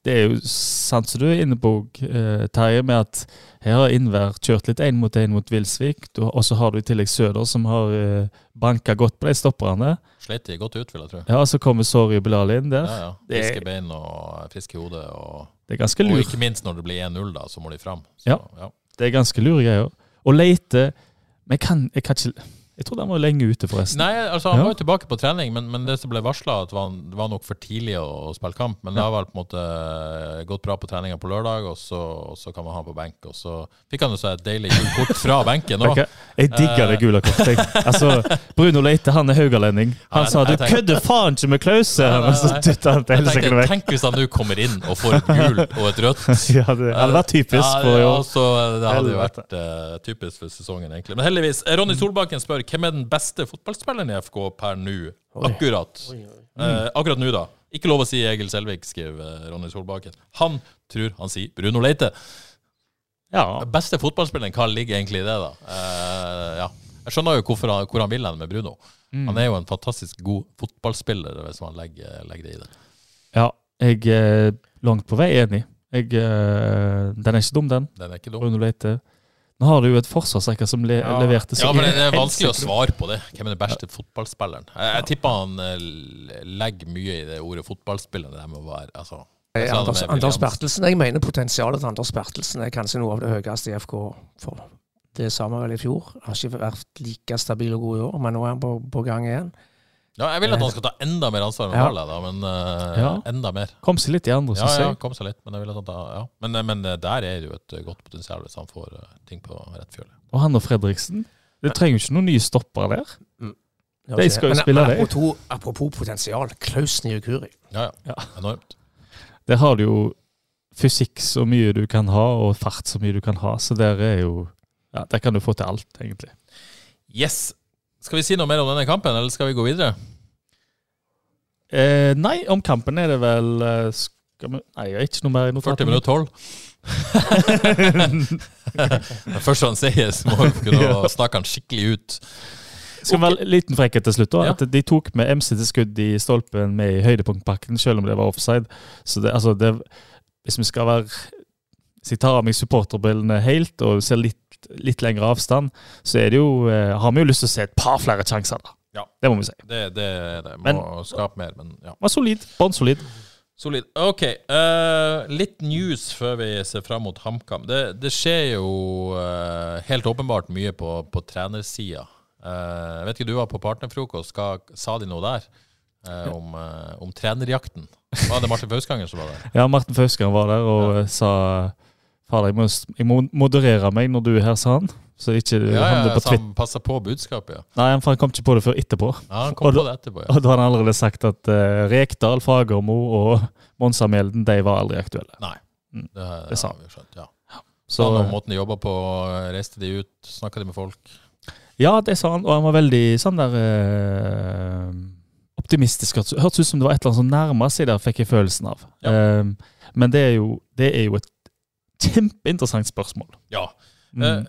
det er jo sant som du er inne på, eh, Terje, med at her har Innvær kjørt litt én mot én mot Vilsvik, og så har du i tillegg Søder, som har eh, banka godt på de stopperne. Slet de godt ut, vil jeg tro. Ja, så kommer Sorry Bilal inn der. Ja, ja. Friske bein og friske hode. Og, Det er ganske og ikke minst når det blir 1-0, da, så må de fram. Så, Ja. ja. Det er ganske lure greier. Og Leite Men jeg kan, jeg kan ikke Jeg trodde han var lenge ute, forresten. Nei, altså Han Ja. var jo tilbake på trening, men, men det som ble varsla, var, det var nok for tidlig å, å spille kamp. Men det har vel på en måte eh, gått bra på treninga på lørdag, og så, og så kan man ha han på benk. Og så fikk han jo så et deilig gult kort fra benken òg. [LAUGHS] Jeg digger det gule kortet. [LAUGHS] Altså, Bruno Leite han er haugalending. Han Ja, sa 'du kødder faen ikke med Klause', og så dytta han til helsike vekk. tenk hvis han nå kommer inn og får et gult og et rødt. [LAUGHS] Ja, det hadde vært typisk Ja, i ja, år. det hadde jo vært uh, typisk for sesongen, egentlig. Men heldigvis. Ronny Solbakken spør hvem er den beste fotballspilleren i FK per nå. Akkurat. Eh, akkurat nå, da. Ikke lov å si Egil Selvik, skriver eh, Ronny Solbakken. Han tror han sier Bruno Leite. Ja, Beste fotballspilleren, hva ligger egentlig i det, da? Eh, ja. Jeg skjønner jo han, hvor han vil hen med Bruno. Mm. Han er jo en fantastisk god fotballspiller, hvis man legger, legger det i det. ja jeg er langt på vei enig. Jeg, eh, den er ikke dum, den. Den er ikke dum. Bruno Leite. Nå har du jo et forsvarsrekker som le Ja. leverte seg Ja, men det er vanskelig å svare på det. Hvem er den beste fotballspilleren? Jeg, jeg tipper han eh, legger mye i det ordet fotballspiller. Det må være, altså, Eh, Anders, Anders. Bertelsen. Jeg mener potensialet til Anders Bertelsen er kanskje noe av det høyeste i FK. For det sa vi vel i fjor. Har ikke vært like stabil og god i år, men nå er han på, på gang igjen. Ja, jeg vil at han skal ta enda mer ansvar enn Ja. Da, men uh, Ja. enda mer. Kom seg litt i andre, Ja, syns ja, kom seg litt, men jeg vil at han ta, ja. Men, eh, men eh, der er det jo et eh, godt potensial hvis han får uh, ting på rett fjøl. Og han og Fredriksen. Du trenger jo ikke noen nye stoppere der. Ja, De skal jo men, spille men det. apropos, apropos potensial. Klaus Niukuri. Ja, ja. Ja. Enormt. Der har du jo fysikk så mye du kan ha, og fart så mye du kan ha. Så der er jo Ja, der kan du få til alt, egentlig. Yes! Skal vi si noe mer om denne kampen, eller skal vi gå videre? Eh, nei, om kampen er det vel eh, vi, Nei, jeg har ikke noe mer i 40 minutter 12? det første han sier, så må vi kunne [LAUGHS] Ja. snakke han skikkelig ut. Skal være en liten frekkhet til slutt. da, Ja. At De tok med MC til skudd i stolpen med i høydepunktpakken, selv om det var offside. Så det, altså det, Hvis vi skal være Hvis jeg tar av meg supporterbrillene helt og ser litt, litt lengre avstand, så er det jo, eh, har vi jo lyst til å se et par flere sjanser. da. Ja. Det må vi si. Det, det, det må Men- skape mer, men ja. Var solid. Bånn Solid. Ok. Uh, litt news før vi ser fram mot HamKam. Det, det skjer jo uh, helt åpenbart mye på, på trenersida. Uh, vet ikke, du var på partnerfrokost. Hva, sa de noe der om, om trenerjakten? Var det Martin Fauskanger som var der? Ja, Martin Fauskeren var der og sa Fader, jeg må, jeg må moderere meg når du er her, sa han. Så ikke Ja, ja, ja, på så Twitter. han passer på budskapet, ja. Nei, for han kom ikke på det før etterpå. ja han kom Og på det etterpå, ja. Og da hadde han allerede sagt at uh, Rekdal, Fagermo og Monsa Mjelden de var aldri aktuelle. Nei. Mm. Det, det, Det sa har vi skjønt, ja. Så Så om måten de jobba på, reiste de ut, snakka de med folk? Ja, det sa han, og han var veldig sånn der uh, optimistisk. Hørtes ut som det var et eller annet som nærma seg der, fikk jeg følelsen av. Ja. Um, men det er, jo, det er jo et kjempeinteressant spørsmål. Ja. Mm. Eh,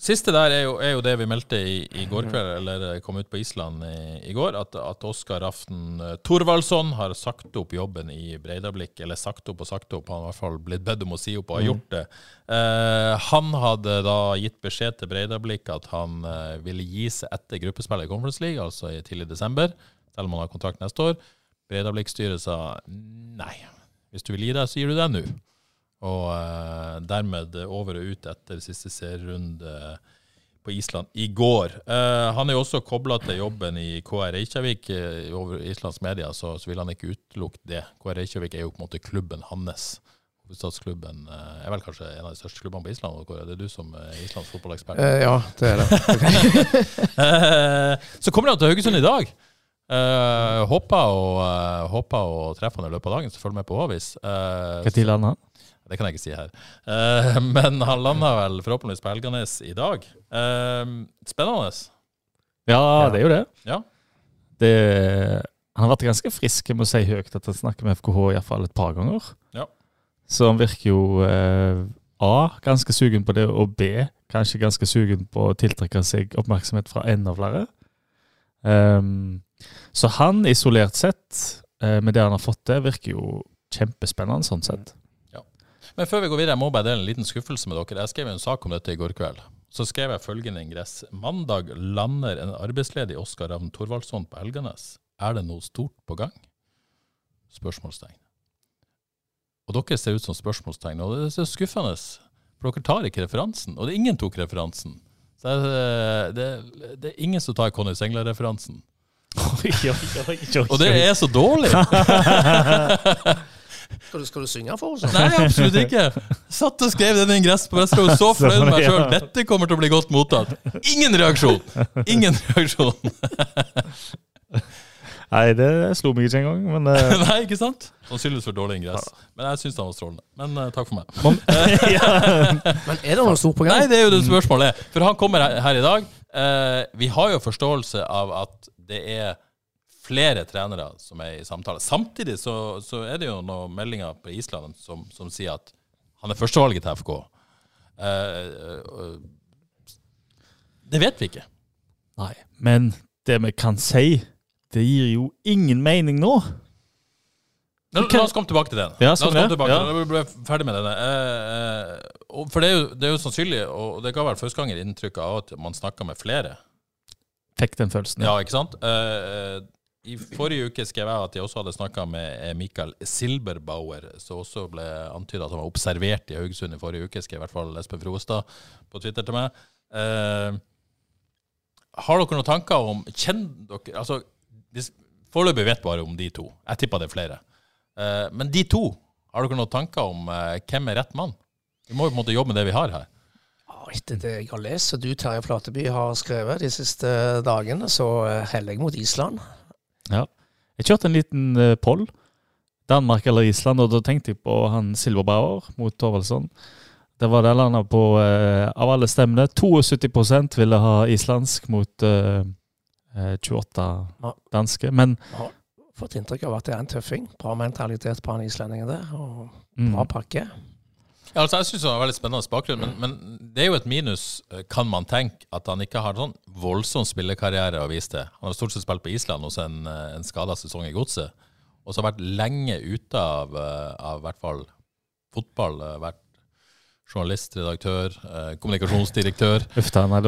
siste der er jo, er jo det vi meldte i, i går kveld, eller eh, kom ut på Island i, i går, at, at Oskar Aften eh, Thorvaldsson har sagt opp jobben i Breidablikk. Eller sagt opp og sagt opp, han har i hvert fall blitt bedt om å si opp og har Mm. gjort det. Eh, han hadde da gitt beskjed til Breidablikk at han eh, ville gi seg etter gruppespillet i Conference League, altså i tidlig desember, selv om han har kontrakt neste år. Breidablikk-styret sa nei, hvis du vil gi deg, så gir du deg nå. Og eh, dermed over og ut etter siste serierunde på Island i går. Eh, han er jo også kobla til jobben i KR Reykjavik eh, over Islands media, så, så vil han ikke utelukke det. KR Reykjavik er jo på en måte klubben hans. Hovedstadsklubben eh, er vel kanskje en av de største klubbene på Island. Kåre, Det er du som er Islands fotballekspert. Eh, ja, det er det. [LAUGHS] Eh, så kommer han til Haugesund i dag. Uh, håper, å, eh, håper å treffe han i løpet av dagen, så følg med på Håvis. Uh, tid landa han? Det kan jeg ikke si her. Uh, [LAUGHS] men han landa vel forhåpentligvis på Helganes i dag. Uh, spennende. Ja, det er jo det. Ja. det. Han har vært ganske frisk, jeg må si høyt at han snakker med FKH i hvert fall et par ganger. Ja. Så han virker jo uh, A, ganske sugen på det, og B, kanskje ganske sugen på å tiltrekke seg oppmerksomhet fra enda flere. Um, så han isolert sett, med det han har fått til, virker jo kjempespennende sånn sett. Men før vi går videre, jeg må bare dele en liten skuffelse med dere. Jeg skrev en sak om dette i går kveld. Så skrev jeg følgende ingress. Mandag lander en arbeidsledig Oskar Ravn Thorvaldsson på Helganes. Er det noe stort på gang? Spørsmålstegn. Og dere ser ut som spørsmålstegn, og det er så skuffende. For dere tar ikke referansen, og det er ingen tok referansen. Så det, det, det er ingen som tar Conny Sengler-referansen. [LAUGHS] Og det er så dårlig! [LAUGHS] Skal du, skal du synge for oss? Nei, absolutt ikke. Satt og skrev den ingress på Vestro, så [LAUGHS] fornøyd med meg sjøl. Dette kommer til å bli godt mottatt. Ingen reaksjon! Ingen reaksjon. [LAUGHS] Nei, det slo meg ikke engang, men uh... [LAUGHS] Nei, ikke sant? Sannsynligvis for dårlig ingress. Men jeg syns den var strålende. Men uh, takk for meg. Men er det noe stort på gang? Nei, det er jo det spørsmålet. For han kommer her, her i dag. Uh, vi har jo forståelse av at det er flere trenere som er i samtale. Samtidig så, så er det jo noen meldinger på Island som, som sier at han er førstevalget til FK. Eh, eh, det vet vi ikke. Nei. Men det vi kan si, det gir jo ingen mening nå. La, la oss komme tilbake til den. Ja, la oss sånn, komme ja. tilbake Ja. til den. Vi ble ferdig med denne. Eh, eh, for det er, jo, det er jo sannsynlig, og det ga vel første ganger inntrykk av at man snakka med flere. Fikk den følelsen. Ja, ikke sant? Eh, I forrige uke skrev jeg at jeg også hadde snakka med eh, Mikael Silberbauer, som også ble antyda at han var observert i Haugesund i forrige uke, skrev i hvert fall Espen Froestad på Twitter til meg. Eh, har dere noen tanker om Kjenner dere Altså, foreløpig vet bare om de to. Jeg tipper det er flere. Eh, men de to, har dere noen tanker om eh, hvem er rett mann? Vi må jo på en måte jobbe med det vi har her. Etter det jeg har lest, og du Terje Flateby har skrevet de siste dagene, så eh, heller jeg mot Island. Ja. Jeg kjørte en liten uh, poll. Danmark eller Island, og da tenkte jeg på han Silverbauer mot Thorvaldsson. Det var det landa på, uh, av alle stemmene, 72% ville ha islandsk mot eh, eh, 28 Ja. danske. Men Fått inntrykk av at det er en tøffing. Bra mentalitet på han islendingen der, og mm, bra pakke. Ja, altså Jeg syns det var veldig spennende bakgrunn, men, men det er jo et minus, eh, kan man tenke, at han ikke har sånn voldsom spillekarriere å vise til. Han har stort sett spilt på Island hos en, eh, en skada sesong i Godset, og så har vært lenge ute av, eh, av hvert fall fotball. Vært journalist, redaktør, eh, kommunikasjonsdirektør. uff da, nei,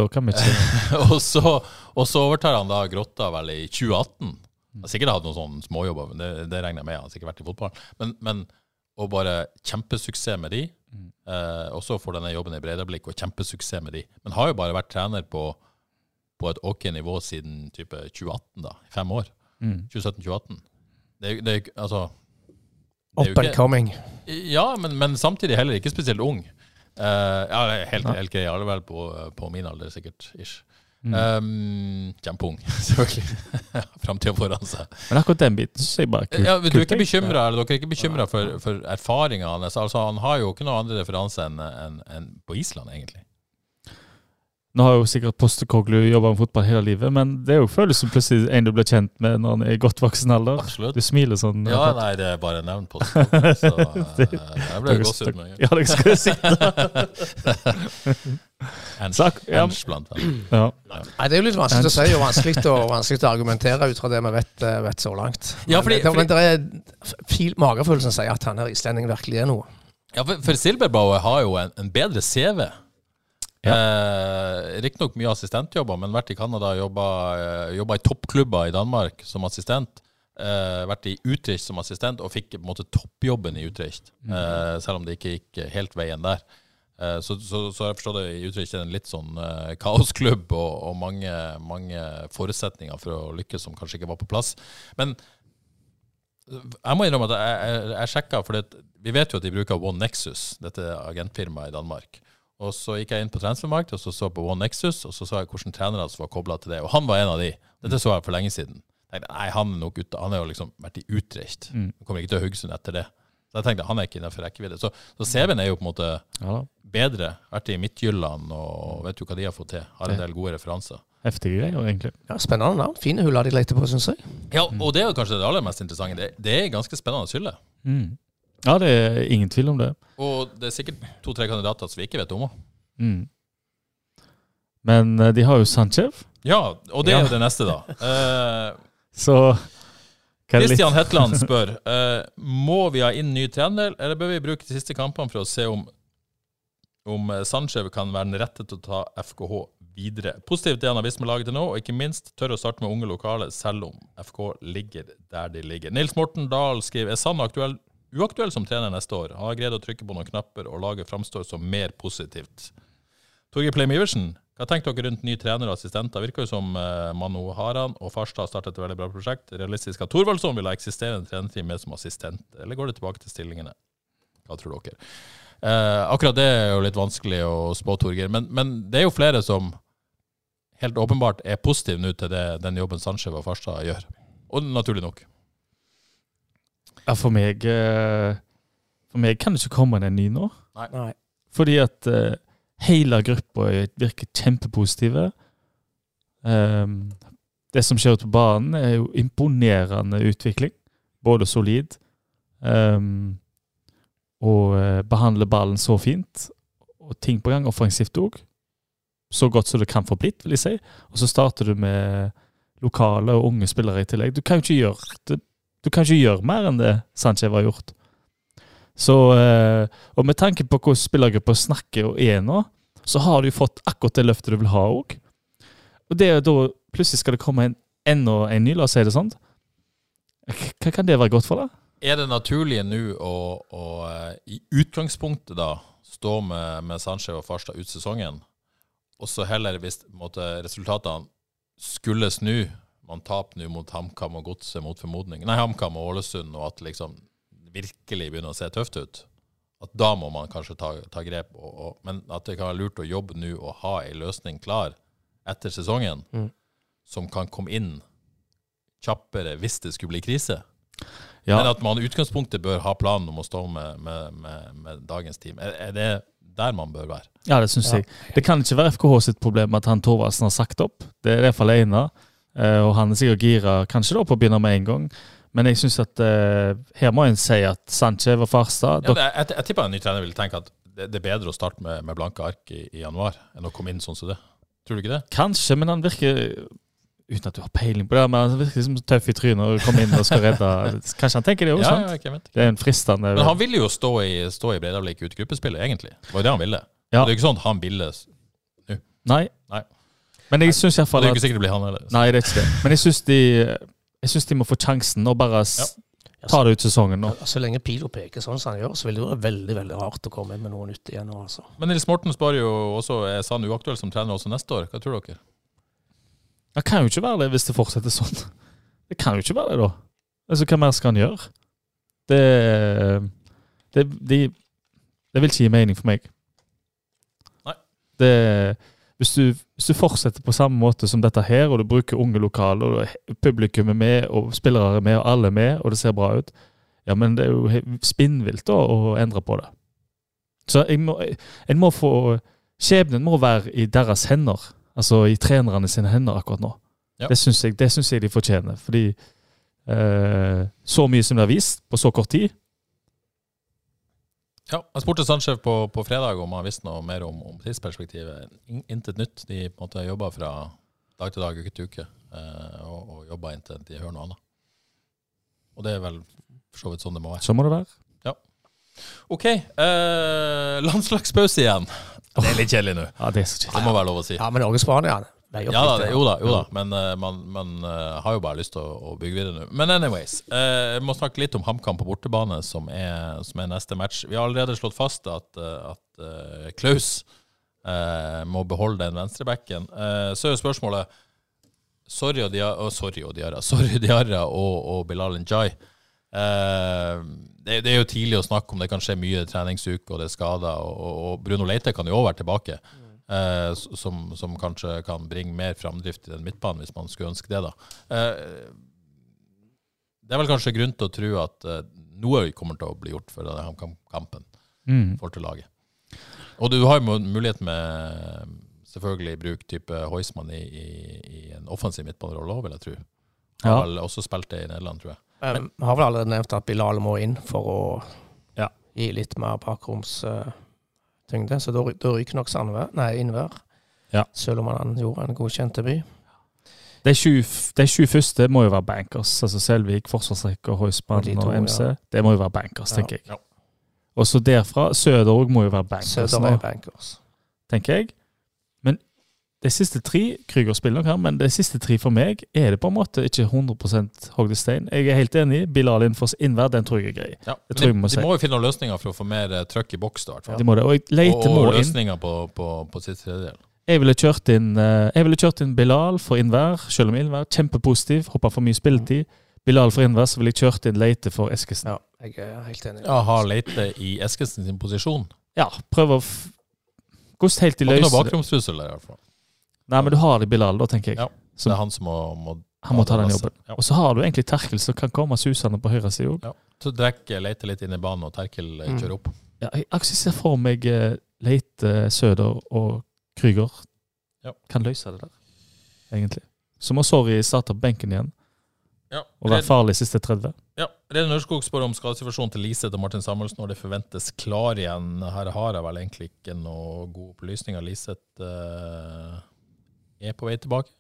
og, så, og så overtar han da Grotta vel i 2018. Han har sikkert hatt noen sånne småjobber, men det, det regner jeg med. Han har sikkert vært i fotball. Men, men og bare kjempesuksess med de. Eh, og så får denne jobben i Breidablikk og kjempesuksess med de. Men har jo bare vært trener på, på et ok nivå siden type 2018, da. I fem år. Mm. 2017-2018. Det, det, altså, det er jo Up and ikke- coming. ja, men, men samtidig heller ikke spesielt ung. Eh, ja, helt, helt grei. Alle vel på, på min alder, sikkert. ish. Mm. Um, Kjempeung, [LAUGHS] selvfølgelig. Framtida foran seg. Men akkurat den biten sier jeg bare kult. Ja, du er ikke bekymret, eller dere er ikke bekymra for, for erfaringa hans? Altså, han har jo ikke noen andre referanse enn en, enn på Island, egentlig. Nå har jo sikkert Postekoglu jobba med fotball hele livet, men det er jo følelsen plutselig en du blir kjent med når han er i godt voksen alder. Absolutt. Du smiler sånn. Ja, nei, det er bare nevnt Postekoglu, så [LAUGHS] eh, jeg ble gåsehud med en gang. Ja, dere skulle sitte [LAUGHS] ja. Blant ja. Nei, Det er jo litt vanskelig å si og vanskelig å, vanskelig å argumentere ut fra det vi vet, eh, vet så langt. Ja, Men fordi- det, men det er fil, magefølelsen sier at han her islendingen virkelig er noe. Ja, for, for Silberbauer har jo en, en bedre CV. Eh, Riktignok mye assistentjobber, men vært i Canada, jobba, eh, jobba i toppklubber i Danmark som assistent. Eh, vært i Utrecht som assistent, og fikk på en måte toppjobben i Utrecht. Eh, selv om det ikke gikk helt veien der. Eh, så, så, så jeg forstått det i Utrecht er det en litt sånn eh, kaosklubb, og, og mange, mange forutsetninger for å lykkes som kanskje ikke var på plass. Men jeg må innrømme at jeg, jeg, jeg sjekka, for det, vi vet jo at de bruker One Nexus, dette agentfirmaet i Danmark. Og så gikk jeg inn på Transfermarkt og så så på One Nexus, og så så jeg hvilke trenere som var kobla til det. Og han var en av de. Dette så jeg for lenge siden. Jeg tenkte, nei, Han er nok ute, han har jo liksom vært i Utrecht. Mm. Han kommer ikke til Haugesund etter det. Så jeg tenkte han er ikke innenfor rekkevidde. Så, så CV-en er jo på en måte ja da. bedre. Vært i Midtjylland og vet du hva de har fått til. Har en del gode referanser. Heftige greier, egentlig. Ja, Spennende navn. Fine huller de leter på, syns jeg. Ja, og det er jo kanskje det aller mest interessante. Det, det er ganske spennende hylle. Mm. Ja, det er ingen tvil om det. Og det er sikkert to-tre kandidater som vi ikke vet om òg. Mm. Men eh, de har jo Sanchez, Ja, og det er jo det neste, da. [LAUGHS] Eh, så Kristian Hetland [LAUGHS] spør uh, Må vi ha inn ny trener, eller bør vi bruke de siste kampene for å se om om Sanchez kan være den rette til å ta FKH videre. Positivt det han har vist med laget til nå, og ikke minst tør å starte med unge lokale, selv om FK ligger der de ligger. Nils Morten Dahl skriver er Sand aktuell, uaktuell som trener neste år. Har greid å trykke på noen knapper, og laget framstår som mer positivt. Torgeir Pleim Iversen, hva tenker dere rundt ny trener og assistenter? Virker jo som eh, Manu Haran og Farstad har startet et veldig bra prosjekt. Realistisk at Thorvaldsson vil ha eksisterende trenerteam med som assistent, eller går det tilbake til stillingene? Hva tror dere? Eh, akkurat det er jo litt vanskelig å spå, Torgeir, men, men det er jo flere som helt åpenbart er positive nå til det, den jobben Sanchez og Farstad gjør. Og naturlig nok. Ja, for meg eh, For meg kan det ikke komme en ny nå. Nei. Fordi at uh, hele gruppa virker kjempepositive. Um, det som skjer ute på banen, er jo imponerende utvikling. Både solid um, og uh, behandler ballen så fint. Og ting på gang, offensivt òg. Så godt som det kan få blitt, vil jeg si. Og så starter du med lokale og unge spillere i tillegg. Du kan jo ikke gjøre, det, du kan ikke gjøre mer enn det Sanchez har gjort. Så, eh, og med tanke på hvordan spillergruppa snakker og er nå, så har du jo fått akkurat det løftet du vil ha òg. Og det er da plutselig skal det komme en, enda en ny, la oss si det sånn. Hva kan det være godt for da? Er det naturlige nå å, å eh, i utgangspunktet da stå med, med Sanchez og Farstad ut sesongen, og så heller hvis måtte, resultatene skulle snu, man taper nå mot HamKam og Godset mot formodning, nei, HamKam og Ålesund, og at liksom virkelig begynner å se tøft ut, at da må man kanskje ta, ta grep. Og, og, men at det kan være lurt å jobbe nå og ha ei løsning klar etter sesongen, Mm. som kan komme inn kjappere hvis det skulle bli krise. Ja. Men at man i utgangspunktet bør ha planen om å stå med, med, med, med dagens team. Er, er det der man bør være? Ja, det syns Ja. jeg. Det kan ikke være FKH sitt problem at han Thorvaldsen har sagt opp. Det er i hvert fall ene. Eh, og han er sikkert gira kanskje da på å begynne med en gang. Men jeg syns at eh, her må en si at Sanchez og Farstad Ja, jeg, jeg tipper en ny trener vil tenke at det, det er bedre å starte med, med blanke ark i, i januar enn å komme inn sånn som det. Tror du ikke det? Kanskje, men han virker Uten at du har peiling på det, men han virker liksom tøff i trynet og kommer inn og skal redde [LAUGHS] Kanskje han tenker det òg, Ja, sant? ja, ikke vet. Det er en fristende Men han ville jo stå i, stå i Breidablikk ut gruppespillet, egentlig. Det var jo det han ville. Ja. Det er jo ikke sånn at han ville nå. Nei. Nei. Men jeg syns det iallfall er jo at ikke sikkert det blir han heller. Nei, det er ikke det. Men jeg syns de, jeg synes de må få sjansen og bare ja. ta det ut sesongen nå. Ja, Så lenge pila peker sånn som han gjør, så vil det være veldig veldig rart å komme inn med noe nytt igjen altså. Men Nils Morten spør jo også er Sand uaktuell som trener også neste år. Hva tror dere? Det kan jo ikke være det hvis det fortsetter sånn. Det kan jo ikke være det, da. Altså, Hva mer skal han gjøre? Det Det, de, det vil ikke gi mening for meg. Nei. Det, hvis, du, hvis du fortsetter på samme måte som dette her, og du bruker unge lokaler, og publikum er med, og spillere er med, og alle er med, og det ser bra ut, ja, men det er jo spinnvilt da å endre på det. Så jeg må, en må få Skjebnen må være i deres hender. Altså i trenerne sine hender akkurat nå. Ja. Det syns jeg, jeg de fortjener. Fordi eh, så mye som de har vist på så kort tid Ja, Jeg spurte Sandsjef på, på fredag om han visste noe mer om, om tidsperspektivet. In- Intet nytt. De på en måte jobber fra dag til dag, uke til uke, eh, og, og jobber inntil de hører noe annet. Og det er vel for så vidt sånn det må være. Så må det være. Ja. OK. Eh, landslagspause igjen. Det er litt kjedelig nå. Ja, det er så kjedelig. Det må være lov å si. Ja, men Norge-Spania opp Ja da, jo da, jo da. men uh, man, man uh, har jo bare lyst til å, å bygge videre nå. Men anyways, jeg må snakke litt om HamKam på bortebane, som er, som er neste match. Vi har allerede slått fast at, at Klaus må beholde den venstrebacken. Så er jo spørsmålet Sorry og Diarra, sorry og Diara, [LAUGHS] sorry Diara og, og Bilal Njay. Det, det er jo tidlig å snakke om det kan skje mye treningsuke, og det er skader. Og, og Bruno Leite kan jo òg være tilbake, eh, som, som kanskje kan bringe mer framdrift i den midtbanen, hvis man skulle ønske det. da. Eh, det er vel kanskje grunn til å tro at eh, noe kommer til å bli gjort for denne kampen Mm. for til laget. Og du har jo mulighet med selvfølgelig bruk type Heusmann i, i, i en offensiv midtbanerolle òg, vil jeg tro. Han har Ja. vel også spilt det i Nederland, tror jeg. Men, jeg har vel allerede nevnt at Bilal må inn for å Ja. gi litt mer bakromstyngde. så da, da ryker nok Sandvær, nei, Innvær. Ja. Selv om han gjorde en godkjent debut. De sju, de sju første må jo være bankers. Altså Selvik, Forsvarsrekker, Heusmann Og og, MC. ja. Det må jo være bankers, Ja. tenker jeg. Ja. Og så derfra, Søder òg må jo være bankers Søder er bankers. tenker jeg. De siste tre Krüger spiller nok her, men de siste tre for meg er det på en måte ikke 100 hogd i stein. Jeg er helt enig. Bilal Infos innvær, den tror jeg er grei. Ja. Det tror jeg de, vi må de si. må jo finne noen løsninger for å få mer uh, trøkk i boks. da, i. De må det. Og jeg leter og må og inn. løsninger på, på, på sitt tredjedel. Jeg ville kjørt inn, uh, jeg ville kjørt inn Bilal for innvær, selv om innvær kjempepositiv. Hoppa for mye spilletid. Bilal for innvær, så ville jeg kjørt inn Leite for Eskesen. Ja, jeg er helt enig. Ja, Har Leite i Eskesen sin posisjon. Ja, prøv å f gå helt i Har ikke noe bakromstrussel der, i hvert fall. Nei, men du har det i Bilal, da, tenker jeg. Ja. Så- Det er han som må, må Han må ta den jobben. Ja. Og så har du egentlig Terkel som kan komme susende på høyre side òg. Ja. Så Drekke leter litt inn i banen, og Terkel eh, Mm. kjører opp. Ja, jeg ser for meg eh, Leite, Søder og Krüger Ja. kan løse det der, egentlig. Så må Sorry starte på benken igjen Ja. og være farlig siste 30. Ja, Reden Ørskog spør om skadesituasjonen til Liseth og Martin Samuelsen når det forventes klar igjen. Her har jeg vel egentlig ikke noe god opplysninger. Liseth eh, er på vei tilbake,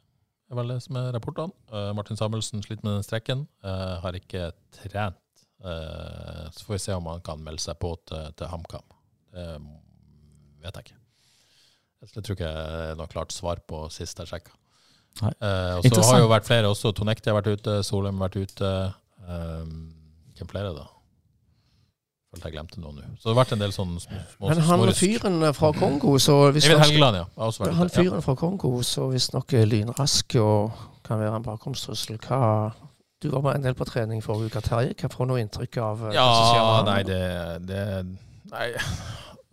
er vel det som er rapportene. Eh, Martin Samuelsen sliter med den strekken. eh, har ikke trent. Eh, så får vi se om han kan melde seg på til, til HamKam. Det vet jeg ikke. Jeg tror ikke jeg er noe klart svar på sist jeg sjekka. Eh, og så har jo vært flere også. Tonekti har vært ute, Solheim har vært ute. Um, hvem flere, da? Følte jeg glemte noe nå. Så det har vært en del sånne små, små Men han små- fyren fra Kongo, så hvis Eivind Helgeland, ja. Har også vært Han fyren Ja. fra Kongo, så visstnok lynrask og kan være en bakromstrussel. Hva Du var med en del på trening forrige uke, Terje. Hva får du noe inntrykk av? eh, Ja, han? nei, det, det Nei.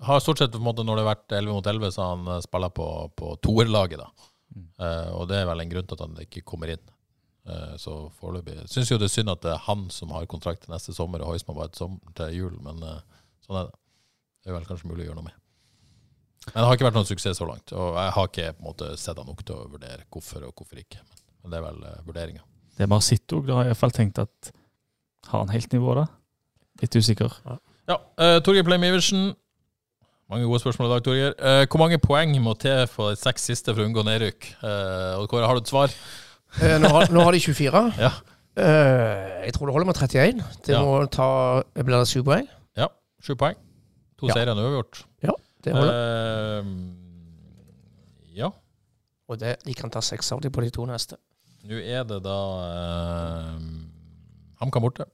Har stort sett på en måte når det har vært 11 mot 11, så har han eh, spiller på, på toerlaget, da. Mm. Uh, og det er vel en grunn til at han ikke kommer inn. Eh, så foreløpig Syns jo det er synd at det er han som har kontrakt til neste sommer, og Heusmann bare til jul, men eh, sånn er det. Det er vel kanskje mulig å gjøre noe med. Men det har ikke vært noen suksess så langt, og jeg har ikke på en måte sett han nok til å vurdere hvorfor og hvorfor ikke. Men det er vel uh, vurderinga. Det med òg, da har jeg i hvert fall tenkt at Har han helt nivå, da? Litt usikker. Ja, uh, Torgeir Pleim Iversen. Mange gode spørsmål i dag, Torgeir. Uh, hvor mange poeng må til for de seks siste for å unngå nedrykk? Uh, og Kåre, har du et svar? Eh, nå, har, nå har de 24. Ja. Eh, jeg tror det holder med 31. Det Ja. må ta Blir det syv poeng? Ja, sju poeng. To Ja. seire gjort uavgjort. Det holder. Eh, ja. Og det, de kan ta seks av de på de to neste. Nå er det da uh, HamKam borte.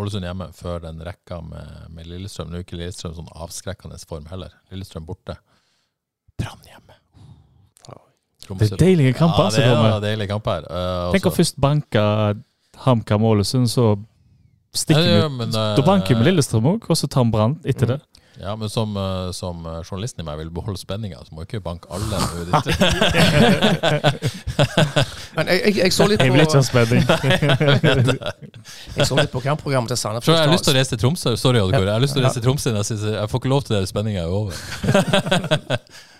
Ålesund hjemme før den rekka med, med Lillestrøm. Nå er ikke Lillestrøm sånn avskrekkende form heller. Lillestrøm borte. Brann hjemme. Det er deilige kamper Ja, det er deilige kamper. Uh, Tenk å først banke HamKam Ålesund, så stikker vi Ja, ut. men, Da banker vi eh, Lillestrøm òg, og så tar vi Brann etter det. Ja, men som, eh, som eh, journalisten i meg vil beholde spenninga, så må jeg ikke banke alle. [LAUGHS] nå ditt- [LAUGHS] Men jeg, jeg, jeg så litt på Jeg vil ikke ha spenning. [LAUGHS] jeg så litt på kampprogrammet til Så jeg har lyst til å reise til Tromsø. Sorry, Odd Jeg har lyst til å reise til Tromsø, jeg, jeg får ikke lov til det. Spenninga er over.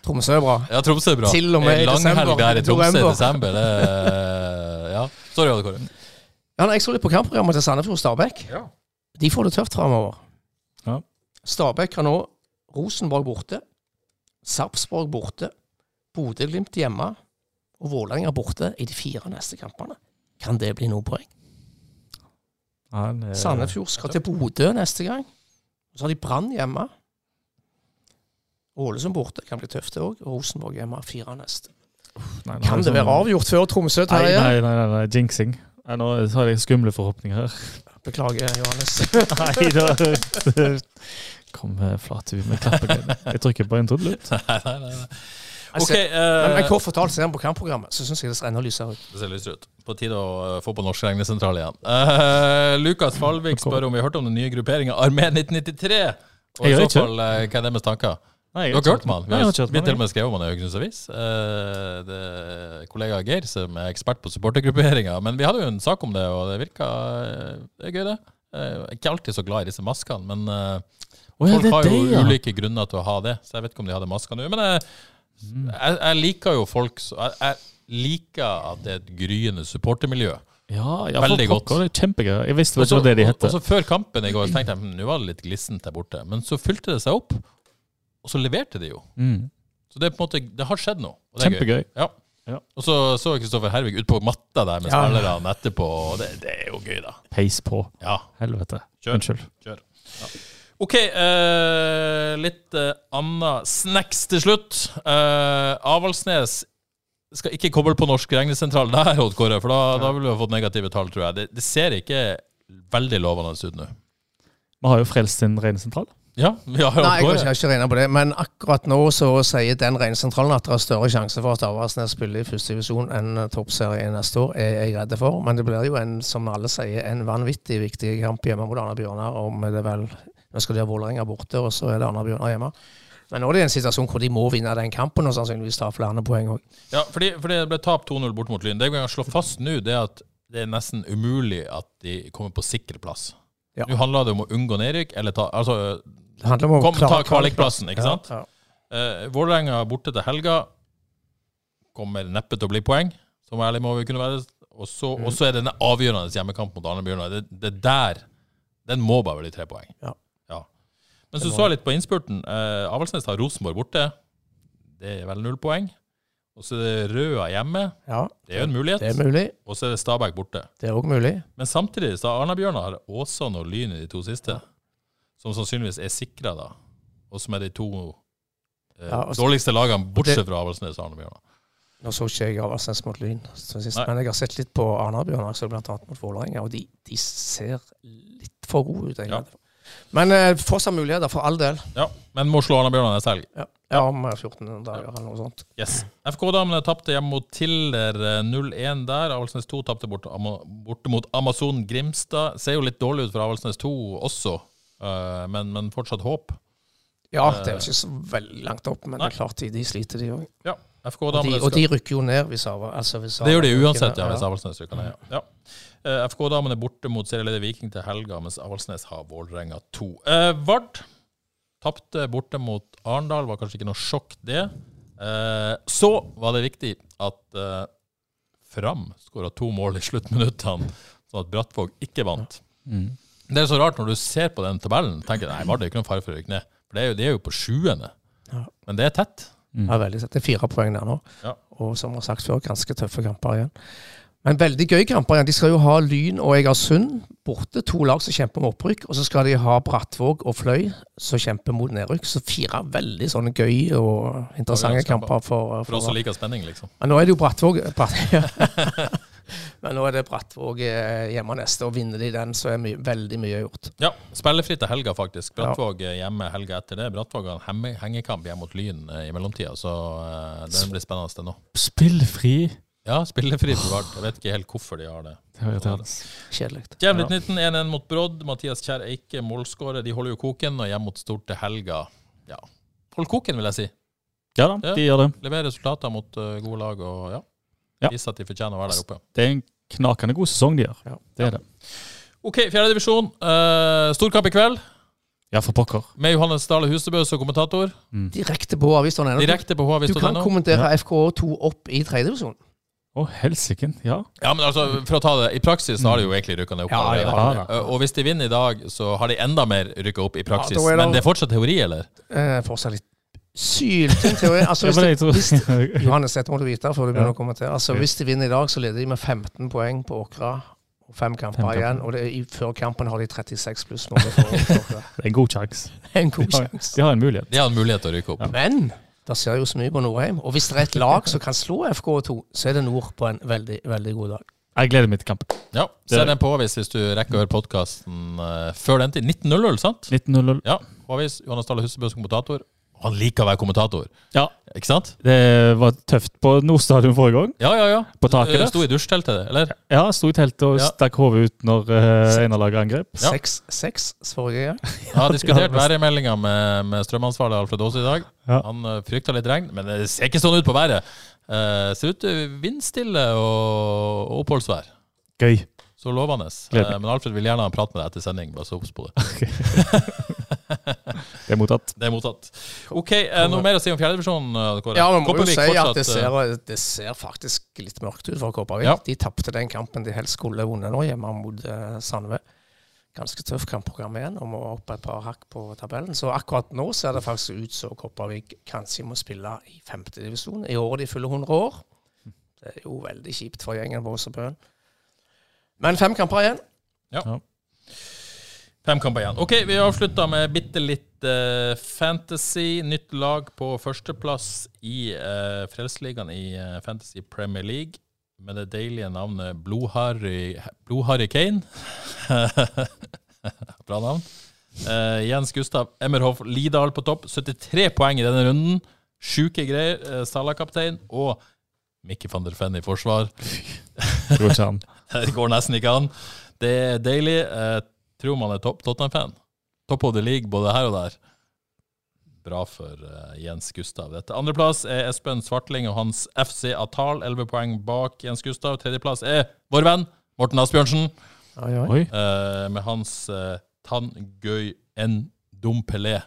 Tromsø er bra. Ja, Tromsø er bra. Til og med i lang helg der i Tromsø i desember. Det er, ja. Sorry, Odd Kåre. Ja, jeg så litt på kampprogrammet til Sandefjord Stabæk. Ja. De får det tøft framover. Ja. Stabæk har nå Rosenborg borte, Sarpsborg borte, Bodø-Glimt hjemme og Vålerenga borte i de fire neste kampene. Kan det bli noe poeng? Ja, Sandefjord skal til Bodø neste gang. Så har de Brann hjemme. Ålesund borte. Kan bli tøft, det òg. Rosenborg hjemme. Fire neste. nei, Kan det være sånn- avgjort før Tromsø, Terje? nei, nei, nei, nei. jinxing. Nei, nå har jeg skumle forhåpninger her. Beklager, Johannes. [LAUGHS] Nei, da [LAUGHS] Kom flate vi med klappen. Jeg trykker på en trudelutt. Nei, nei, nei. nei. Altså, Men, eh, kort fortalt, ser vi på kampprogrammet, så syns jeg det ser enda lysere ut. det ser lysere ut. På tide å eh, få på norsk regnesentral igjen. Uh, Lukas Falvik spør om vi har hørt om den nye grupperinga Armé 1993. Og i så fall, eh, hva er deres tanker? Nei, jeg har ikke hørt om han? Vi har vi til og med skrevet om han i Haugesunds Avis. Eh, det er kollega Geir som er ekspert på supportergrupperinga. Men vi hadde jo en sak om det, og det virka eh, Det er gøy, det. Eh, Jeg er ikke alltid så glad i disse maskene, men oh, ja, folk har jo det, ja. ulike grunner til å ha det. Så jeg vet ikke om de hadde masker nå. Men jeg, Mm. jeg, jeg liker jo folk så- jeg, jeg liker at det er et gryende supportermiljø. Ja, ja Veldig godt. det kjempegøy. Jeg visste ikke hva det de så Før kampen i går tenkte jeg hm, nå var det litt glissent der borte. Men så fylte det seg opp, og så leverte de jo. Mm. Så det er på en måte, det har skjedd noe. Og det er gøy. Kjempegøy. Ja. Ja. Og så så Kristoffer Hervik ut på matta der med Ja. spillerne etterpå, og det, det er jo gøy, da. Peis på. Ja, Helvete. Kjør. Unnskyld. kjør. Ja. OK, eh, litt eh, annet snacks til slutt. Eh, Avaldsnes skal ikke koble på Norsk regnesentral der, Odd Kåre, for da, da ville vi ha fått negative tall, tror jeg. Det, det ser ikke veldig lovende ut nå. Vi har jo frelst sin regnesentral. Ja, vi har Nei, jeg kan ikke- har ikke regna på det. Men akkurat nå så sier den regnesentralen at det er større sjanse for at Avaldsnes spiller i første divisjon enn toppserien neste år, er jeg redd for. Men det blir jo en, som alle sier, en vanvittig viktig kamp hjemme mot Arna Bjørnar. Om det vel Nå skal de ha Vålerenga borte, og så er det Arna Bjørnar hjemme. Men nå er det en situasjon hvor de må vinne den kampen og sannsynligvis ta flere poeng òg. Ja, fordi, fordi det ble tapt 2-0 bort mot Lyn. Det vi kan slå fast nå, det er at det er nesten umulig at de kommer på sikker plass. Ja. Nå handler det om å unngå nedrykk, eller ta Altså, Det handler om å kom, ta kvalikplassen, ikke sant? Ja, ja. Eh, Vålerenga borte til helga kommer neppe til å bli poeng, som ærlig må vi kunne være. Og så, Mm. er det en avgjørende hjemmekamp mot Arne Bjørnar. Det, det der Den må bare bli tre poeng. Ja. Men så så jeg litt på innspurten. Eh, Avaldsnes har Rosenborg borte. Det er vel null poeng. Og så er det Røa hjemme. ja, Det er jo en mulighet. det er mulig. Og så er det Stabæk borte. Det er òg mulig. Men samtidig så har Arna-Bjørnar Åsan og Lyn i de to siste, som sannsynligvis er sikra, da. Og som er de to eh, Ja, også, dårligste lagene, bortsett det- fra Avaldsnes og Arna-Bjørnar. Nå så ikke jeg Avaldsnes mot Lyn, sist, men jeg har sett litt på Arna-Bjørnar, bl.a. mot Vålerenga, og de, de ser litt for gode ut. egentlig. Men eh, fortsatt muligheter, for all del. Ja, men må slå Arna-Bjørnar neste helg. Ja, ja om eh, 14 dager eller noe sånt. Yes. FK-damene tapte hjemme mot Tiller eh, 0-1 der. Avaldsnes 2 tapte borte, borte mot Amazon Grimstad. Ser jo litt dårlig ut for Avaldsnes 2 også, eh, men, men fortsatt håp. Ja, det er jo ikke så veldig langt opp, men Nei. det er klart de, de sliter, de òg. Ja, Og, de- og de rykker jo ned hvis Ava altså hvis Det gjør de uansett, ja, hvis Avaldsnes rykker ned. Ja. Ja. Eh, FK-damene borte mot serieleder Viking til helga, mens Avaldsnes har Vålerenga 2. Eh, Vard tapte borte mot Arendal, var kanskje ikke noe sjokk, det. Eh, så var det viktig at eh, Fram skåra to mål i sluttminuttene, sånn at Brattvåg ikke vant. Mm. Det er så rart når du ser på den tabellen, tenker nei, var det ikke noen fare for å rykke ned. For det er jo, de er jo på sjuende. Ja. Men det er tett. Ja, veldig sett. Det er fire poeng der nå. Ja. Og som vi har sagt før, ganske tøffe kamper igjen. Men veldig gøy kamper. De skal jo ha Lyn og Egersund borte. To lag som kjemper om opprykk. Og så skal de ha Brattvåg og Fløy som kjemper mot nedrykk. Så fire veldig sånne gøy og interessante kamper for, For oss som liker spenning, liksom. Men nå er det jo Brattvåg Bratt, [LAUGHS] ja. Men nå er det Brattvåg eh, hjemme neste, og vinner de den, så er my veldig mye gjort. Ja, spillefritt til helga, faktisk. Brattvåg er hjemme helga etter det. Brattvåg har en hengekamp hjemme mot Lyn eh, i mellomtida, så eh, den blir spennende nå. Spillfri. Ja, spillefri for Vard. Jeg vet ikke helt hvorfor de har det. Det. Kjedelig. Jevnlig 19 1-1 mot Brodd. Mathias Kjær Eike målskårer. De holder jo koken, og hjemme mot Stort til helga. Ja, hold koken, vil jeg si. Ja da, de gjør det. Leverer resultater mot uh, gode lag, og ja. Ja. Viser at de fortjener å være der oppe. Det er en knakende god sesong de gjør. Ja. Det er det. OK, fjerdedivisjon. Uh, Storkamp i kveld. Ja, for pokker. Med Johannes Dale Hustebø som kommentator. Direkte på avisen. Direkte på Du kan kommentere FK2 opp i tredjedivisjon. Å, helsiken. Ja. Ja, men altså, for å ta det, I praksis så har de jo egentlig rykka ned opp. Ja, ja, ja. Uh, Og hvis de vinner i dag, så har de enda mer rykka opp i praksis. Det- Men det er fortsatt teori, eller? Eh, fortsatt litt syltynn teori. Altså, [LAUGHS] hvis de, hvis de, [LAUGHS] Johannes, dette må du vite før du begynner å kommentere. Altså, Hvis de vinner i dag, så leder de med 15 poeng på Åkra. Fem kamper Fem igjen. Og det er, i, før kampen har de 36 pluss. [LAUGHS] Det er en god sjanse. de har en mulighet. De har en mulighet til å rykke opp. Men det skjer jo så mye på Nordheim. Og hvis det er et lag som kan slå FK2, så er det Nord på en veldig, veldig god dag. Jeg gleder meg til kampen. Ja, Send den på Håvis hvis du rekker å høre podkasten før den tid. 19.00, sant? 19.00. Ja. påvis. Johannes Dale Hussebø som kommentator. Han liker å være kommentator, Ja, ikke sant? det var tøft på Nordstadion forrige gang. Ja, ja, ja. På taket Eh, der. Sto i dusjteltet, eller? Ja, sto i teltet og Ja. stakk hodet ut når uh, Einarlaget angrep. Ja. 6-6 forrige gang. Jeg har diskutert [LAUGHS] værmeldinga med, med strømansvarlig Alfred Aase i dag. Ja. Han uh, frykta litt regn, men det ser ikke sånn ut på været. Uh, ser ut til vindstille og, og oppholdsvær. Gøy. Så lovende. Uh, men Alfred vil gjerne ha en prat med deg etter sending. Bare så obs på det. [LAUGHS] [LAUGHS] Det er mottatt. Det er mottatt. OK, uh, noe mer å si om fjerdedivisjon? Uh, Ja, vi må jo Kopervik si at det uh, ser, det ser faktisk litt mørkt ut for Kopervik. Ja. De tapte den kampen de helst skulle vunnet nå, hjemme mot uh, Sandve. Ganske tøff kampprogram igjen, og må opp et par hakk på tabellen. Så akkurat nå ser det faktisk ut som Kopervik kanskje må spille i femtedivisjon i året de fyller 100 år. Det er jo veldig kjipt for gjengen vår som Bøen. Men fem kamper igjen. Fem kamper igjen. Ok, vi avslutta med bitte litt uh, fantasy. Nytt lag på førsteplass i uh, Frelsesligaen i uh, Fantasy Premier League. Med det deilige navnet Blodharry Blodharry Kane. [LAUGHS] Bra navn. Uh, Jens Gustav Emmerhoff Lidal på topp. 73 poeng i denne runden. Sjuke greier. Uh, Salah-kaptein. Og Mikke van der Fenn i forsvar. [LAUGHS] Det går nesten ikke an. Det er deilig. Jeg tror man er topp Tottenham-fan. Top of the league både her og der. Bra for uh, Jens Gustav. Dette Andreplass er Espen Svartling og hans FC Atal. 11 poeng bak Jens Gustav. Tredjeplass er vår venn Morten Asbjørnsen Oi, oi. Eh, med hans uh, Tangøy en Dompelé.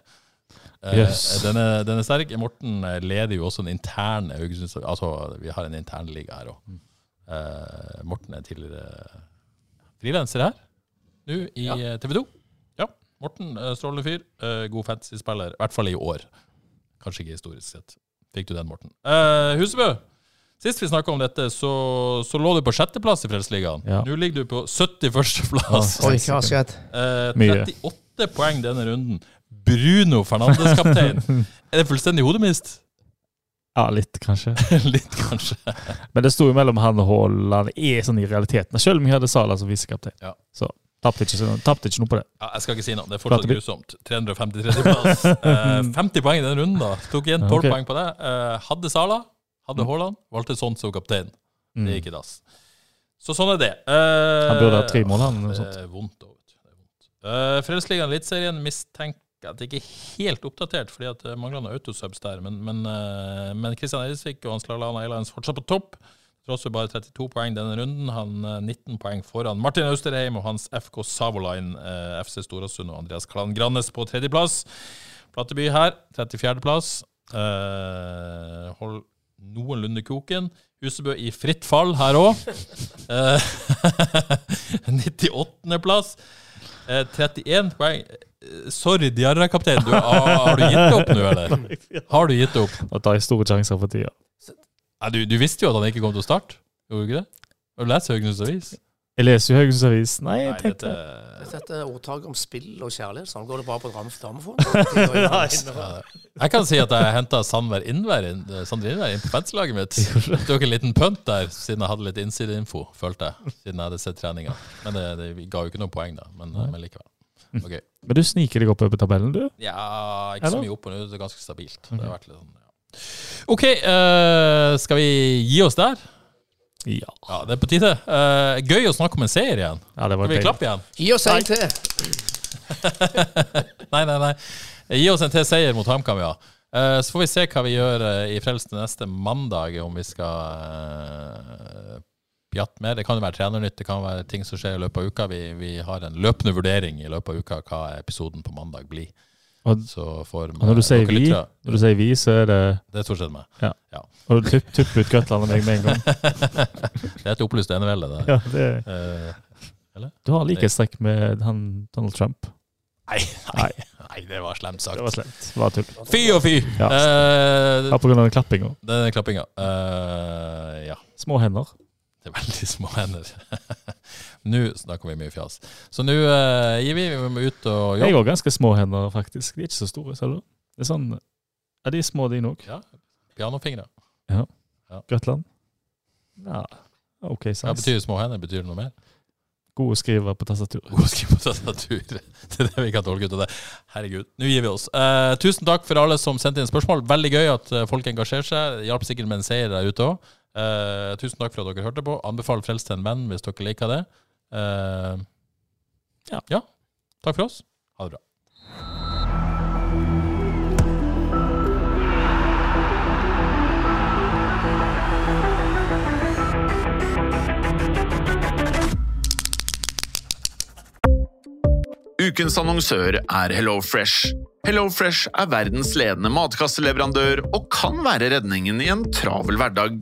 Uh, Yes. den, er, den er sterk. Morten eh, leder jo også en intern Haugesunds Altså, vi har en internliga her òg. Morten er tidligere frilanser her, nå i ja. TV 2. Ja. Morten, uh, strålende fyr. eh, god fantasy-spiller. I hvert fall i år. Kanskje ikke historisk sett. Fikk du den, Morten. Uh, Husebø. Sist vi snakka om dette, så, så lå du på sjetteplass i Frelsesligaen. Ja. Nå ligger du på 71.-plass. Oi, hva har skjedd? Eh, Mye. 38 poeng denne runden. Bruno Fernandes, kaptein. [LAUGHS] er det fullstendig hodemist? Ja, litt, kanskje. [LAUGHS] Litt, kanskje. Men det sto jo mellom han og Haaland. Er sånn i realiteten. Selv om vi hadde Sala som visekaptein. Ja. Så tapte ikke, tapte ikke noe på det. Ja, jeg skal ikke si noe. Det er fortsatt grusomt. 353.-plass. [LAUGHS] Eh, 50 poeng i denne runden, da. Tok igjen 12 okay. poeng på det. Eh, hadde Sala, hadde Haaland, valgte sånn som kaptein. Mm. Det gikk i dass. Så sånn er det. Eh, Han burde ha tre mål, han, Det er vondt. Uh, Frelsesligaen Eliteserien mistenker at det ikke er helt oppdatert, fordi at det mangler noen autosubs der. Men, men, eh, men Christian Eidesvik og Hans Lallana Eilands fortsatt på topp. Tross for bare 32 poeng denne runden. Han eh, 19 poeng foran Martin Austerheim og hans FK Savoline, eh, FC Storasund og Andreas Klan Grannes på tredjeplass. Plateby her, 34.-plass. Eh, hold noenlunde koken. Husebø i fritt fall her òg. 98.-plass. Eh, [LAUGHS] 31 poeng. Eh, Sorry, Diarra-kaptein. Du, har, har du gitt opp nå, eller? [LAUGHS] Har du gitt opp? Og tar store sjanser for tida. Nei, du, du visste jo at han ikke kom til å starte. Gjorde du ikke det? Har du lest Haugesunds Avis? Jeg leser jo Haugesunds Avis. Nei, jeg Nei, tenkte dette Dette ordtaket om spill og kjærlighet, sånn går det bare på dram- damefond. [LAUGHS] Jeg kan si at jeg henta Sander Innvær inn, eh, Innvær inn på fanslaget mitt. [LAUGHS] Tok en liten punt der, siden jeg hadde litt innsideinfo, følte jeg. Siden jeg hadde sett treninga. Men det, det ga jo ikke noe poeng, da. Men, men likevel. Okay. Men du sniker deg oppover på tabellen, du? Ja, ikke så mye opp og ned. Det er ganske stabilt. Det har vært litt sånn, ja. OK, uh, skal vi gi oss der? Ja. Ja, det er på tide. Uh, gøy å snakke om en seier igjen. ja det var Skal vi klappe igjen? Gi oss en til. [LAUGHS] Nei, nei, nei. Gi oss en til seier mot HamKam, ja. Eh, så får vi se hva vi gjør i Frelst neste mandag, om vi skal uh, pjatte mer. Det kan jo være trenernytt, det kan være ting som skjer i løpet av uka. Vi, vi har en løpende vurdering i løpet av uka hva episoden på mandag blir. Og, Så får og når du sier vi, når du sier vi, så er det Det er stort sett meg. Og du tupp- tupper ut Gutland og meg med en gang. [LAUGHS] Det er et opplyst enevelde, det. Ja, det, Eh, du har likhetstrekk med han Donald Trump. nei, nei, nei, det var slemt sagt. Det var slemt. Det var tull. Fy og fy! Ja. Eh, Ja, på grunn av den klappinga. den klappinga. Eh, ja. Små hender. Det er veldig små hender. [LAUGHS] nå snakker vi mye fjas. Så nå uh, gir vi. Vi må ut og Jeg har ganske små hender, faktisk. De er ikke så store, du. Det er sånn er de små, de nok? Ja, Pianofingre. Ja. Ja, OK Hva size. betyr små hender? Betyr det noe mer? God å skrive på tastatur. God å skrive på tastatur. [LAUGHS] Det er det vi kan tolke ut av det. Herregud. Nå gir vi oss. Eh, tusen takk for alle som sendte inn spørsmål. Veldig gøy at eh, folk engasjerer seg. Hjalp sikkert med en seier der ute òg. tusen takk for at dere hørte på. Anbefal Frels til en venn hvis dere liker det. Eh, Ja. ja. Takk for oss. Ha det bra. Ukens annonsør er HelloFresh. HelloFresh er verdens ledende matkasseleverandør og kan være redningen i en travel hverdag.